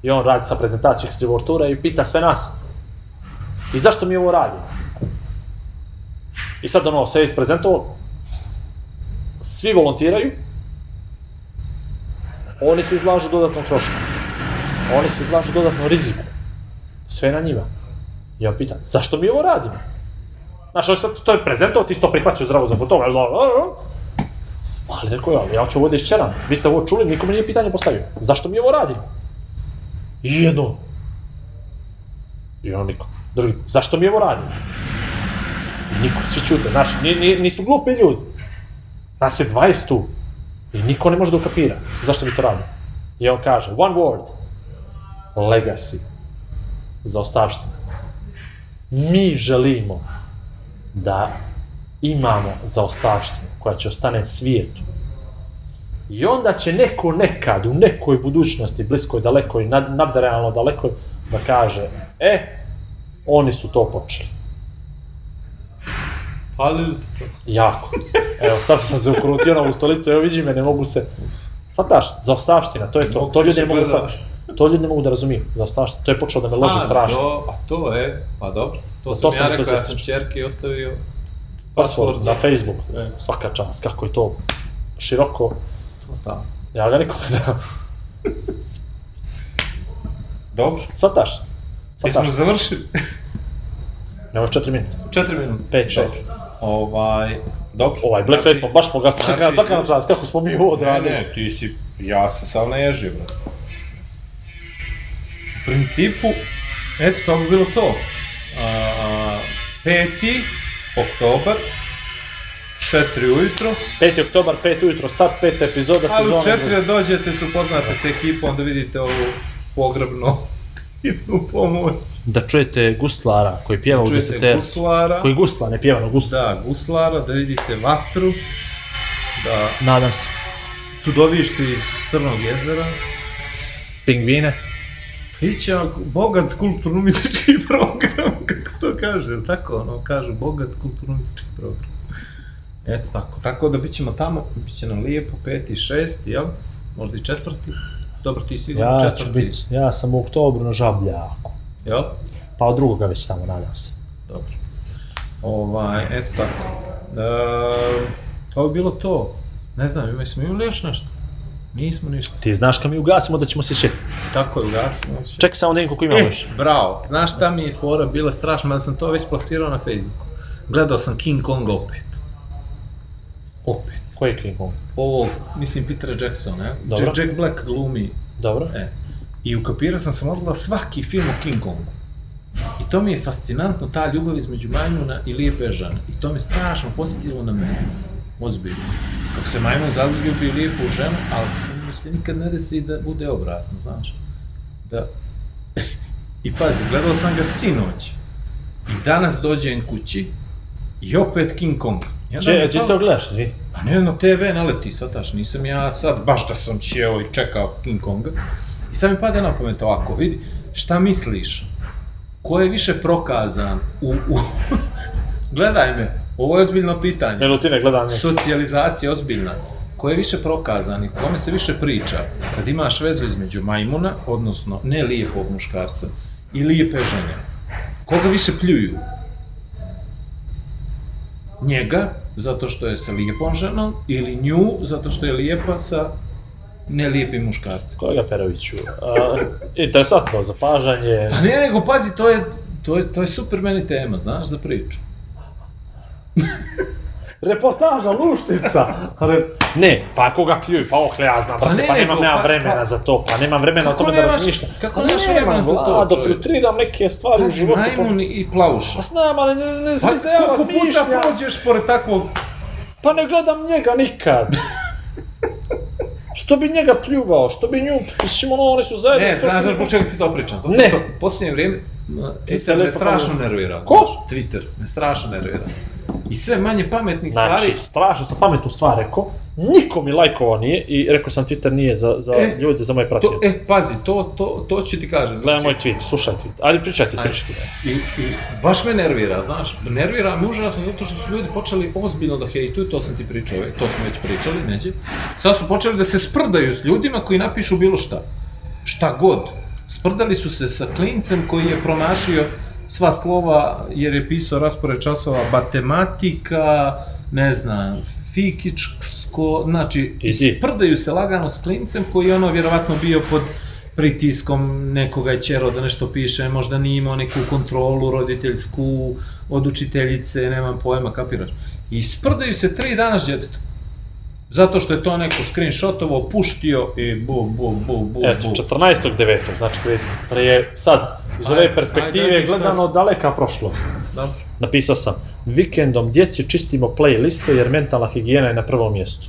I on radi sa prezentacijom X3 World Toura i pita sve nas, i zašto mi ovo radimo? I sad ono, sve isprezentovao, svi volontiraju, oni se izlažu dodatnom trošku, oni se izlažu dodatnom riziku, sve na njima. I on pita, zašto mi ovo radimo? Znaš, on sad to je prezentovao, ti to prihvatio zdravo za gotovo, jel da, Ali rekao je, ja ću ovo da iščeram. Vi ste ovo čuli, niko mi nije pitanje postavio. Zašto mi ovo radimo? I jedno. I on niko. Drugi, zašto mi ovo radimo? Niko, svi čute, znaš, ni, ni, nisu glupi ljudi. Nas je 20 tu. I niko ne može da ukapira. Zašto mi to radimo? I on kaže, one word. Legacy. Zaostavština. Mi želimo da imamo zaostavštinu koja će ostane svijetu. I onda će neko nekad, u nekoj budućnosti, bliskoj, dalekoj, nad, nadrealno dalekoj, da kaže, e, oni su to počeli upalili? Jako. Evo, sad sam se ukrutio na ovu stolicu, evo vidi me, ne mogu se... Pa Hvataš, zaostavština, to je to. To ljudi ne mogu sad... To ljudi ne mogu da razumiju, zaostavština. To je počelo da me loži strašno. To, a to je, pa dobro. To, sam, to sam ja rekao, ja sam čerke ostavio password za Facebook. E. Svaka čast, kako je to široko. To da. Ja ga nikome da. Dobro. Svataš. Svataš. Jesmo završili? Nemaš 4 minuta. 4 minuta. 5, 6. Ovaj, dobro. Ovaj, Blackface smo baš pogasli, znači- svaka nam čast, kako smo mi ovo Ne, odradili. ne, ti si, ja se sam naježio, brate. U principu, eto, to bi bilo to. A, 5. oktobar, 4 ujutro, 5. oktobar, 5 ujutro, start, peta epizoda ali u sezone. 4 da dođete, se upoznate s ekipom, da vidite ovu pogrebnu hitnu pomoć. Da čujete guslara koji pjeva u Čujete desetercu. guslara, Koji gusla, ne pjeva, no gusla. da, guslara, da vidite vatru, da Nadam se. čudovište iz Crnog jezera, Pingvine. Iće bogat kulturno-umjetnički program, kako se to kaže, tako ono, kažu bogat kulturno-umjetnički program. Eto tako, tako da bit ćemo tamo, bit će nam lijepo, peti, šesti, jel? Možda i četvrti. Dobro, ti sigurno Ja četvrti, biti, ja sam u oktobru na žabljaku. jel? Pa od drugoga već samo, nadam se. Dobro. Ovaj, eto tako. E, to bi bilo to. Ne znam, imali smo imali još nešto? Nismo ništa. Ti znaš kad mi ugasimo da ćemo se šetiti. Tako je, ugasimo. Čekaj samo da koliko imamo E, još. bravo. Znaš šta mi je fora bila strašna, mada sam to već plasirao na Facebooku. Gledao sam King Kong opet. Opet. Koji je King Kong? Ovo, mislim, Peter Jackson, ne? Dobro. Jack, Jack Black glumi. Dobro. E. I ukapirao sam sam odgledao svaki film o King Kongu. I to mi je fascinantno, ta ljubav između majmuna i lijepe žene. I to me strašno posjetilo na mene. Ozbiljno. Kako se majmun zaljubi lijepu ženu, ali se, se nikad ne desi da bude obratno, znaš. Da... I pazi, gledao sam ga sinoć. I danas dođem kući i opet King Kong. Mi Če, če palo- to gledaš, vi? Pa ne, na TV naleti sataš, nisam ja sad baš da sam ćeo i čekao King Konga. I sad mi pade na pamet ovako, vidi, šta misliš? Ko je više prokazan u... u... Gledaj me, ovo je ozbiljno pitanje. Minutine gledam ne. Socijalizacija je ozbiljna. Ko je više prokazan i kome se više priča kad imaš vezu između majmuna, odnosno ne lijepog muškarca, i lijepe žene? Koga više pljuju? Njega, затоа што е се липон жена, или њу, затоа што е лепа са нелепи мушкарци. Колега Перовичу, интересантно за пажање... Па не, не, го пази, тоа е, тоа е, тоа е супер мени тема, знаеш, за причу. Reportaža Luštica! Re... Ne, pa koga pljuju, pa oh, ja znam, Pa brate, ne, pa, nemam nema pa- vremena pa- za to, pa nemam vremena o tome da razmišljam. kako Pa nemaš vremena za to, Vlado, čovječe? filtriram neke stvari u životu. majmun i plavuša. Pa znam, ali ne, ne Pa znam da ja koliko puta razmišljam. prođeš pored takvog... Pa ne gledam njega nikad. što bi njega pljuvao, što bi nju, mislim, ono, oni su zajedno. Ne, znaš što- zbog čega ti to pričam? Zato Ne. što posljednje vrijeme Twitter me strašno nervira. Ko? znaš, Twitter me strašno nervira. I sve manje pametnih Znači, stvari... strašno sam pametnu stvar rekao, niko mi lajkovao nije i rekao sam Twitter nije za, za E, ljude, za moje To, pratioce. e, pazi, to, to, to ću ti kažem. Gledaj znači, moj tweet, slušaj tweet, ali pričaj ti, pričaj ti. I, I baš me nervira, znaš, nervira me užasno zato što su ljudi počeli ozbiljno da hejtuju, to sam ti pričao, e, to smo već pričali, neđe. Sad su počeli da se sprdaju s ljudima koji napišu bilo šta. Šta god. Sprdali su se sa klincem koji je promašio sva slova jer je pisao raspored časova matematika, ne znam, fikičko, znači, I ti. sprdaju se lagano s klincem koji je ono vjerovatno bio pod pritiskom nekoga je ćero da nešto piše, možda nije imao neku kontrolu roditeljsku od učiteljice, nemam pojma, kapiraš. I sprdaju se tri dana s djetetom. Zato što je to neko screenshotovo, puštio i bu, bu, bu, bu, Eto, bu. 14.9. znači prije, prije sad, iz ove perspektive ajde, gledano si? daleka prošlost. Dobro. Napisao sam, vikendom djeci čistimo playliste jer mentalna higijena je na prvom mjestu.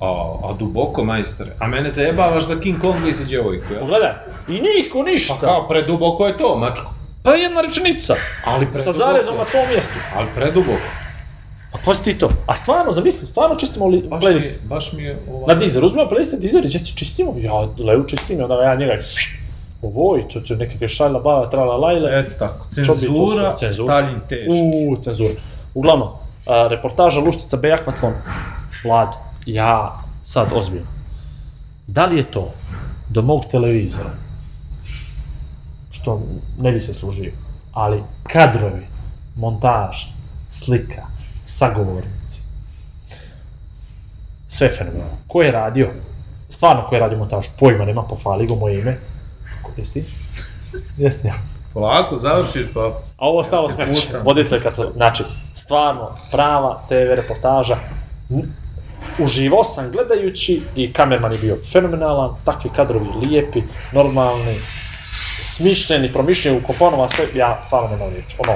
A, a duboko, majstore. A mene zajebavaš za King Konga i za djevojku, ja? Pogledaj, i niko ništa. Pa kao, preduboko je to, mačko. Pa jedna rečenica, Ali sa preduboko. zarezom na svom mjestu. Ali preduboko. Pa pusti ti to. A stvarno, zamisli, stvarno čistimo li Baš mi, je- playlist. baš mi je... Ovaj... Na Deezer, uzmemo playlist Deezer i djeci čistimo. Ja, Leu čistim onda ja njega ovo i to će nekakve šajla bava, trala lajle. Eto tako, cenzura, sve? Cenzura. Stalin teški. Uuu, cenzura. Uglavnom, a, reportaža Luštica Bejakvatlon, Vlad, ja sad ozbiljno. Da li je to do mog televizora, što ne bi se služio, ali kadrovi, montaž, slika, sagovornici, sve fenomenalno. Ko je radio? Stvarno ko je radio montažu? Pojma nema, pofali go moje ime. Jesi? Jesi, ja. Polako, završiš pa... A ovo ostalo smeće. Voditelj kad znači, stvarno, prava TV reportaža. Uživao sam gledajući i kamerman je bio fenomenalan, takvi kadrovi lijepi, normalni, smišljeni, promišljeni u komponova, sve, ja stvarno nemam riječ. Ono,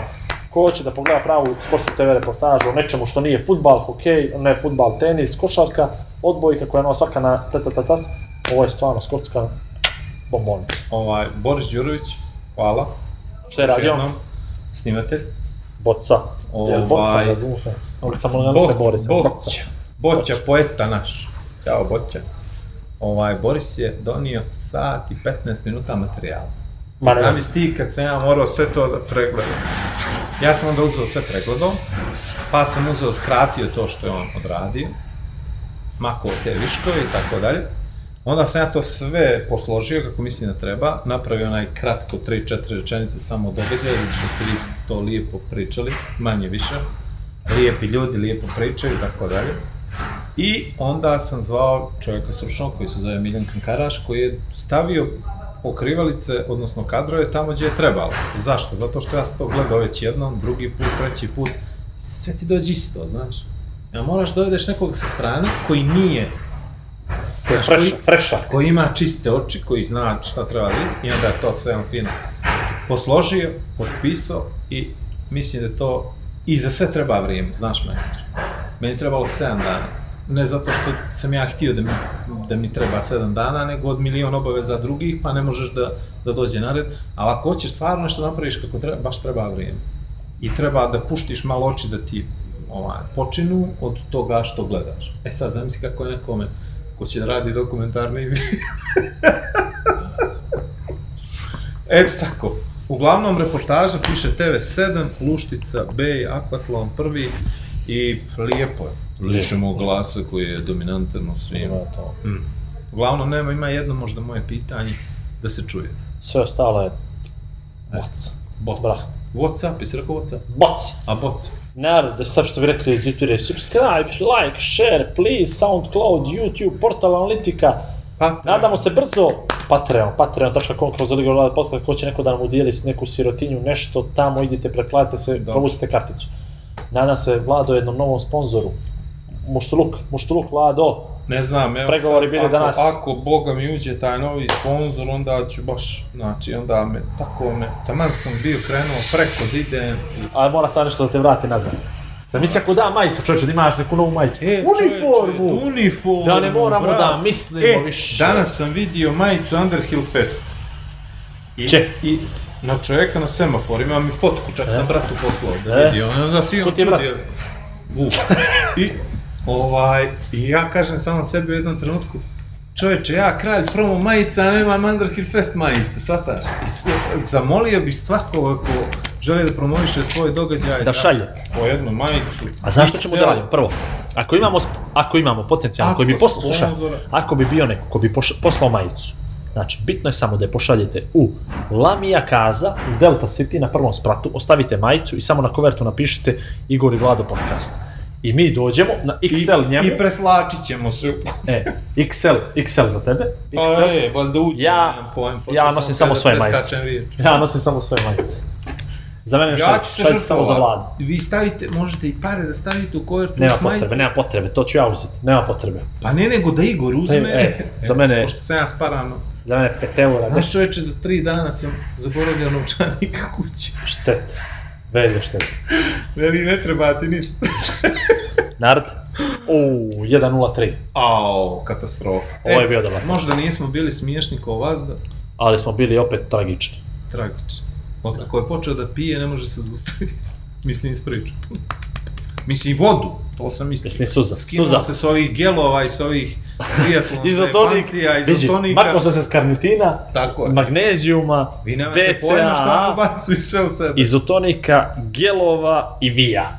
ko hoće da pogleda pravu sportsku TV reportažu o nečemu što nije futbal, hokej, ne futbal, tenis, košarka, odbojka koja je ono svaka na tat, tat, tat, tat, ovo je stvarno sportska bombonica. Ovaj, Boris Đurović, hvala. Šta je radio? Snimatelj. Boca. Jel boca, Ovaj, razumiješ? Ovo samo ne se bori se. Boca. Boća. Boća, poeta naš. Ćao, Boća. Ovaj, Boris je donio sat i 15 minuta materijala. Ma ne Zamisli ti kad sam ja morao sve to da pregledam. Ja sam onda uzeo sve pregledao, pa sam uzeo, skratio to što je on odradio, makao te viškove i tako dalje. Onda sam ja to sve posložio kako mislim da treba, napravio onaj kratko 3-4 rečenice samo o događaju, što ste vi to lijepo pričali, manje više. Lijepi ljudi lijepo pričaju i tako dalje. I onda sam zvao čovjeka stručnog koji se zove Miljan Kankaraš, koji je stavio pokrivalice, odnosno kadrove, tamo gdje je trebalo. Zašto? Zato što ja sam to gledao već jednom, drugi put, treći put, sve ti dođe isto, znaš. Ja moraš dovedeš nekog sa strane koji nije, Ko je koji, freša, freša. koji ima čiste oči, koji zna šta treba da vidi i onda je to sve on fino posložio, potpisao i mislim da to, i za sve treba vrijeme, znaš majstor. Meni je trebalo 7 dana. Ne zato što sam ja htio da mi, da mi treba 7 dana, nego od milion obaveza drugih, pa ne možeš da, da dođe na red. Ali ako hoćeš stvarno nešto napraviš kako treba, baš treba vrijeme. I treba da puštiš malo oči da ti ovaj, počinu od toga što gledaš. E sad, zamisli kako je nekome ko će da radi dokumentarni Eto tako. Uglavnom, reportaža piše TV7, Luštica, B, Akvatlon prvi i lijepo je. Lišemo glasa koji je dominantan u svim. Ima to. Mm. Uglavnom, nema, ima jedno možda moje pitanje da se čuje. Sve ostalo je boc. Boc. Bravo. Whatsapp, jesi rekao Whatsapp? Boc. A boc. Narod, da sad što bi rekli iz YouTube, subscribe, like, share, please, SoundCloud, YouTube, Portal Analitika. Pa, Nadamo se brzo Patreon, patreon.com kroz Oligo Vlada podcast, ko će neko da nam udijeli s neku sirotinju, nešto tamo, idite, preplatite se, Dobro. provucite karticu. Nadam se Vlado jednom novom sponzoru. Muštuluk, Muštuluk, Vlado. Ne znam, evo Pregovori sad, bili ako, danas. ako Boga mi uđe taj novi sponsor, onda ću baš, znači, onda me, tako me, taman sam bio krenuo preko da idem i Ali mora sad nešto da te vrati nazad. Sam misli ako da majicu, čovječe, da imaš neku novu majicu. E, Uniformu! čoveče, uniformu, Da ne moramo bravo. da mislimo e, više. danas sam vidio majicu Underhill Fest. I, Če? I na čovjeka na semafor, imam i fotku, čak E? sam bratu poslao da E? vidio. Onda si on brat? čudio. Vuk. I, ovaj, I ja kažem samo sebi u jednom trenutku, Čovječe, ja kralj promo majica, a nemam Underhill Fest majicu, shvataš? I zamolio bi svakoga ko želi da promoviše svoj događaj Da šalje. po jednu majicu. A znaš što ćemo da radimo? Prvo, ako imamo, ako imamo potencijalno, Ako koji bi poslao, slušaj, ako bi bio neko ko bi poslao majicu, znači, bitno je samo da je pošaljete u Lamija Kaza, u Delta City, na prvom spratu, ostavite majicu i samo na kovertu napišite Igor i Vlado podcast. I mi dođemo na XL I, njemu, I preslačit ćemo se. e, XL, XL za tebe, Pa XL, je, valjda uđe, Ja- nemam pojem. ja nosim sam samo svoje majice. ja nosim samo svoje majice. Za mene Ja se šaljite samo za. Vladu. Vi stavite, možete i pare da stavite u kovertu Nema uz majicu. potrebe, nema potrebe, to ću ja uzeti, nema potrebe. Pa ne, nego da Igor uzme. E, za mene- Pošto sam ja sparano. Za mene 5 eura, Znaš čoveče, do tri dana sam zaboravio novčanika kući. štete. Velje štete. Veli, ne treba ti ništa. Nard? Uuu, 1.03. Ao, katastrofa. Ovo je bio dobar. Možda nismo bili smiješni kao vazda, Ali smo bili opet tragični. tragično. Od kako je počeo da pije, ne može se zaustaviti. Mislim, ispričam. Mislim, vodu, to sam mislio. Mislim, suza, Skinuo suza. se s ovih gelova i s ovih triatlona, Izotonik, pancija, izotonika. maklo sam se s karnitina, Tako je. magnezijuma, Vi nemate pojma šta BCAA, mu bacuju sve u sebe. izotonika, gelova i vija.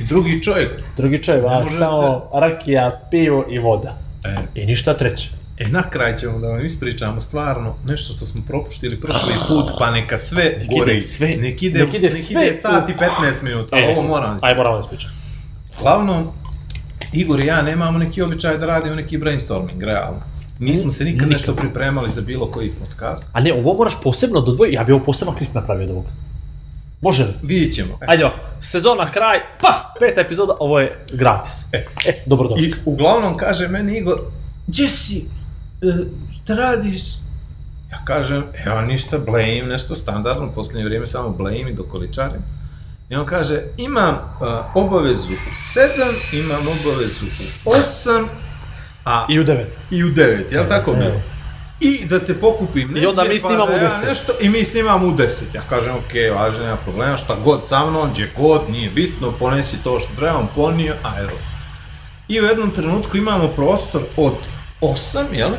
I drugi čovjek. Drugi čovjek, a možete- samo rakija, pivo i voda. E, I ništa treće. E, na kraj ćemo da vam ispričamo stvarno nešto što smo propuštili prošli put, pa neka sve Nek ide sve- nek ide, nek ide nek ide sat i 15 minuta, E, ali ovo neki- moram. Aj, moramo da ispričam. Uglavnom, Igor i ja nemamo neki običaj da radimo neki brainstorming, realno. Nismo se nikad Nikad. nešto pripremali za bilo koji podcast. A ne, ovo moraš posebno dodvojiti, ja bi ovo posebno klip napravio od ovoga. Može li? Vidjet ćemo. E, Ajde ovako, sezona kraj, paf, peta epizoda, ovo je gratis. E. E, dobrodošli. I uglavnom kaže meni Igor, gdje si, e, šta radiš? Ja kažem, evo ništa, blame, nešto standardno, u posljednje vrijeme samo blame i dokoličarim. I on kaže, imam uh, obavezu u 7, imam obavezu u 8, a I u devet. i u 9, jel tako bilo? Evo. I da te pokupim I onda mi pa snimamo da u ja 10. Nešto, I mi snimamo u 10. Ja kažem, ok, važno, nema problema, šta god sa mnom, gdje god, nije bitno, ponesi to što trebam, ponio, ajde. I u jednom trenutku imamo prostor od 8, jel?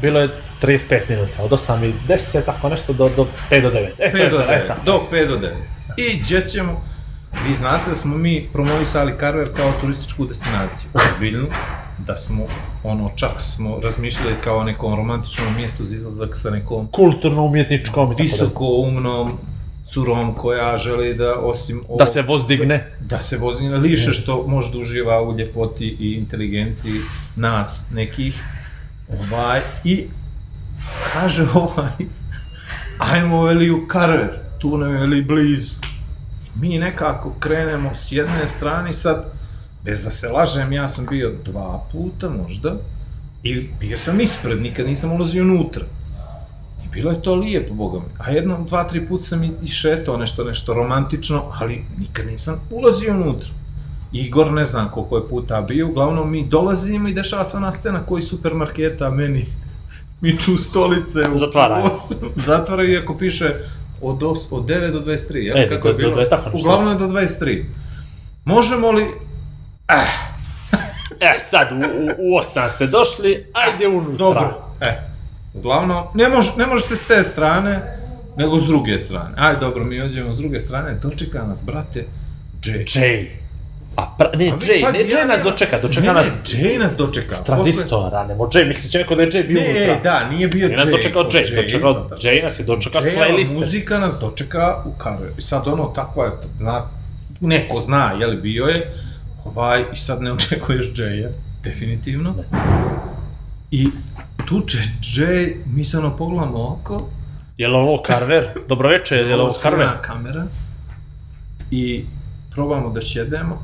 Bilo je 35 minuta, od 8 i 10, tako nešto, do, do 5 do 9. E, to 5 je do bilo, e, 9, tako. do 5 do 9. I gdje ćemo, vi znate da smo mi promovisali Karver kao turističku destinaciju, ozbiljnu, da smo, ono, čak smo razmišljali kao o nekom romantičnom mjestu za izlazak sa nekom Kulturno-umjetničkom i tako visoko umnom curom koja želi da osim dalje. Da se voz digne. da se vozi na liše što može da uživa u ljepoti i inteligenciji nas nekih ovaj i kaže ovaj ajmo veli u Karver tu nam je veli blizu mi nekako krenemo s jedne strane sad bez da se lažem ja sam bio dva puta možda i bio sam ispred nikad nisam ulazio unutra bilo je to lijepo, boga mi. A jednom, dva, tri puta sam i šetao nešto, nešto romantično, ali nikad nisam ulazio unutra. Igor ne znam koliko je puta bio, uglavnom mi dolazimo i dešava se ona scena koji supermarketa meni miču stolice u Zatvaraju. Zatvaraju iako piše od, os, od 9 do 23, jel? E, Kako do- je bilo? do dve- tako. Uglavnom je do 23. Možemo li... E, sad, u, u, u 8 ste došli, ajde unutra. Dobro, e, uglavnom, ne, mož, ne možete s te strane, nego s druge strane. Aj, dobro, mi ođemo s druge strane, dočeka nas, brate, Jay. Jay. A pra, ne, A vi, Jay, pazi, ne, ja Jay nas nemam- dočeka, dočeka ne, nas Ne, Jay nas dočeka. s tranzistora, nemo Jay, mislim će neko da je Jay bio Ne, unutra. da, nije bio Nije nas Jay, dočekao o, Jay, dočekao tako. Jay nas je dočekao s playliste. muzika nas dočeka u Karve. I sad ono, takva je, zna, neko zna, je li bio je, ovaj, i sad ne očekuješ Jaya, definitivno. I tuče Jay, mi se ono pogledamo oko, Je li ovo Carver? Dobro večer, je li ovo Carver? skrivena kamera, i probamo da šedemo,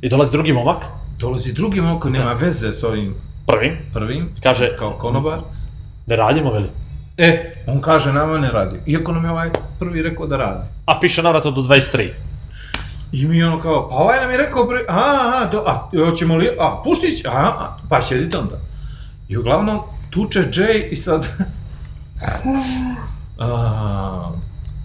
I dolazi drugi momak, dolazi drugi oko, nema veze s ovim prvim, prvim, Kaže- kao konobar, ne radimo, veli. E, on kaže nama ne radi. Iako nam je ovaj prvi rekao da radi. A piše navrato do 23. I mi ono kao, pa ovaj nam je rekao, bre, a, a, do, a, hoćemo li, a, Puštić, a, a, pa šedite onda. I uglavnom, tuče Jay i sad... a,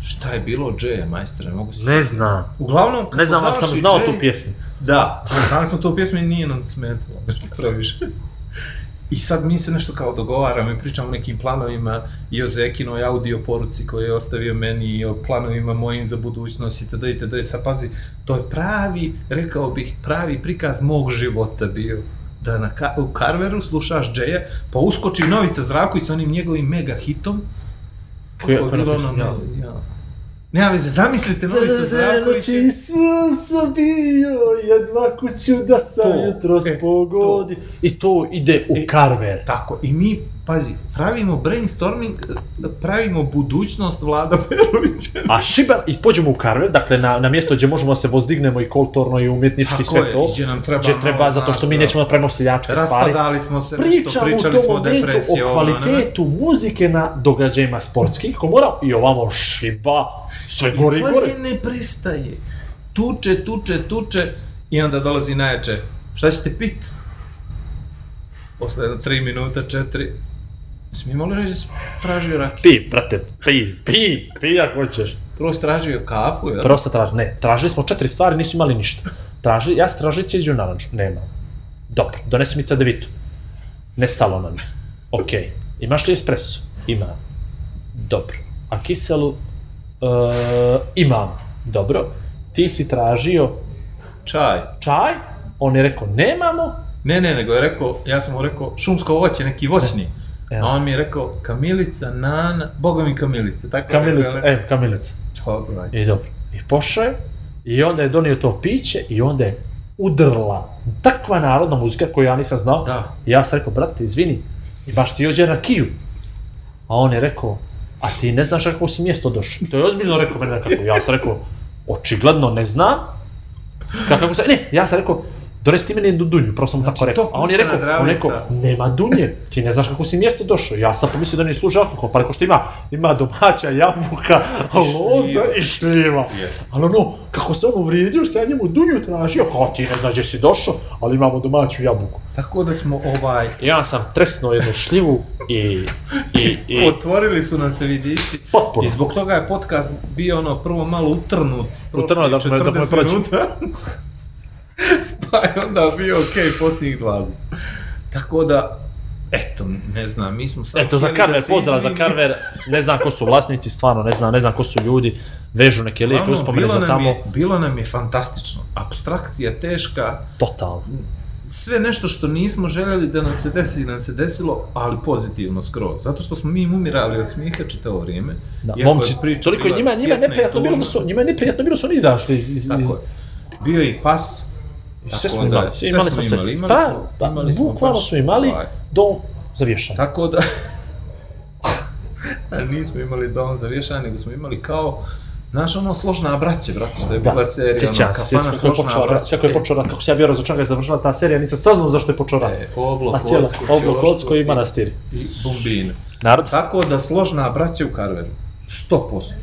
šta je bilo od Jaya, majstere, mogu se... Ne znam. Uglavnom, Ne znam, ali sam znao Jay- tu pjesmu. Da, znali smo tu pjesmu i nije nam smetalo, previše. I sad mi se nešto kao dogovaramo i pričamo o nekim planovima i o Zekinoj audio poruci koju je ostavio meni i o planovima mojim za budućnost itd. itd. Sad pazi, to je pravi, rekao bih, pravi prikaz mog života bio. Da na ka u Carveru slušaš Jaya, pa uskoči Novica Zdravković sa onim njegovim mega hitom. Koji- je koji bilo napisao, ono, ja. ja. Nema veze, zamislite Novica Zdravković. Isusa bio, jedva kuću da sam jutro e, spogodi. I to ide u E, Carver. Tako, i mi, Pazi, pravimo brainstorming, pravimo budućnost Vlada Perovića. A šiber, i pođemo u Karve, dakle na, na mjesto gdje možemo da se vozdignemo i kulturno i umjetnički Tako sve je. Gdje nam treba, gdje treba zato što mi nećemo da pravimo seljačke stvari. Raspadali smo se Pričamo nešto, pričali smo o depresiji. o kvalitetu ovo, muzike na događajima sportskih, ko mora i ovamo šiba, sve gore i, gore. I ne prestaje. Tuče, tuče, tuče i onda dolazi najjače. Šta ćete pit? Posle 3 minuta, 4, Jesi mi reći da si tražio rakiju? Pi, brate, pi, pi, pi ako hoćeš. Prvo si tražio kafu, jel? Prvo sam tražio, ne, tražili smo četiri stvari, nisu imali ništa. Traži, ja sam tražio da cijeđu naranđu, nema. Dobro, donesi mi cedevitu. Nestalo stalo nam. Okej. Okay. Imaš li espresso? Ima. Dobro. A kiselu? E, imam. Dobro. Ti si tražio... Čaj. Čaj? On je rekao, nemamo. Ne, ne, nego je rekao, ja sam mu rekao, šumsko voće, neki voćni. Ne. Evo. A on mi je rekao, kamilica, nana, boga mi kamilica, tako je Kamilica, rekao, e, kamilica. Dobro, ajde. I dobro. I pošao je, i onda je donio to piće, i onda je udrla takva narodna muzika koju ja nisam znao. Da. I ja sam rekao, brate, izvini, i baš ti ođe rakiju. A on je rekao, a ti ne znaš kako si mjesto došao. To je ozbiljno rekao meni kako. Ja sam rekao, očigledno ne znam. Kako, se, ne, ja sam rekao, Donesi ti meni jednu dunju, prvo sam mu tako Znači, rekao. A on je rekao, on rekao, nema dunje, ti ne znaš kako si mjesto došao. Ja sam pomislio da ne služi alkohol, pa rekao što ima, ima domaća jabuka, loza i šljiva. Yes. Ali ono, kako se on uvrijedio, što ja njemu dunju tražio, kao ti ne znaš gdje si došao, ali imamo domaću jabuku. Tako da smo ovaj... Ja sam tresnuo jednu šljivu i, i, i Otvorili su nam se vidići. potpuno. I zbog toga je podcast bio ono prvo malo utrnut. Utrnut, da prošlih me- da me 40 prođe. minuta. pa je onda bio okej posljednjih 20. Tako da, eto, ne znam, mi smo samo Eto, za Carver, da pozdrav za Carver, ne znam ko su vlasnici, stvarno ne znam, ne znam ko su ljudi, vežu neke lijepe uspomene za tamo, Je, bilo nam je fantastično. Abstrakcija teška, totalno. sve nešto što nismo željeli da nam se desi, nam se desilo, ali pozitivno skroz. Zato što smo mi umirali od smijeha čitavo vrijeme. Da, Iako momci, toliko njima, njima je neprijatno bilo da su, njima je neprijatno bilo su oni izašli iz, iz, iz Tako je. Bio je i pas. Sve smo imali, sve imali smo sve. Pa, pa, imali smo bukvalno smo imali ovaj, dom za vješanje. Tako da... Nismo imali dom za vješanje, nego smo imali kao... Znaš, ono složna braće, brate, što je bila serija, sjećam ono, kafana složna braće. kako je počeo rat, kako se ja bio razočan kad je završila ta serija, nisam saznao zašto je počeo rat. E, oblok, A cijela, Ocko, oblok, Ćoško Ocko i manastir. I bombine. Narod? Tako da složna braća u Karveru. 100%.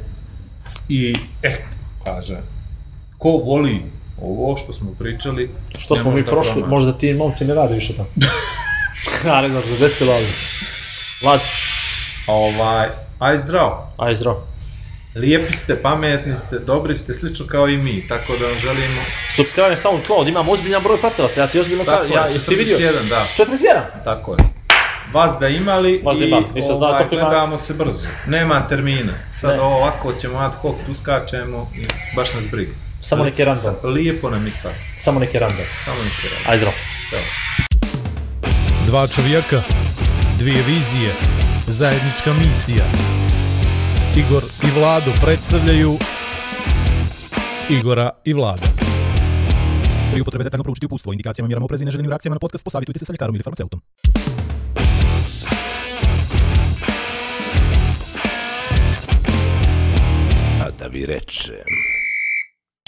I, eto, kaže, ko voli ovo što smo pričali, Što smo mi da prošli, promaši. možda ti momci ne rade više tamo. znam što se desilo, ali... Vlad, Ovaj, aj zdravo. aj zdrav. Lijepi ste, pametni ste, dobri ste, slično kao i mi, tako da vam želimo... Subscribe na SoundCloud, imam ozbiljan broj pratilaca, ja ti ozbiljno kažem, ja, jesi ti vidio? 41, da, 41! tako je. Vas da imali Vas da i imali, nisam znao ovaj, ima- gledamo se brzo. Nema termina. Sad Ne. ovako ćemo ad hoc, tu skačemo i baš nas briga. Samo neki random, Lijepo nam je sad, samo neki random. samo neki random. Aj zdrav. Evo. Dva čovjeka, dvije vizije, zajednička misija. Igor i Vlado predstavljaju Igora i Vlada. Pri upotrebe detaljno proučiti upustvo, indikacijama, mjerama oprezi i neželjenim reakcijama na podcast, posavitujte se sa ljekarom ili farmaceutom. A da vi rečem...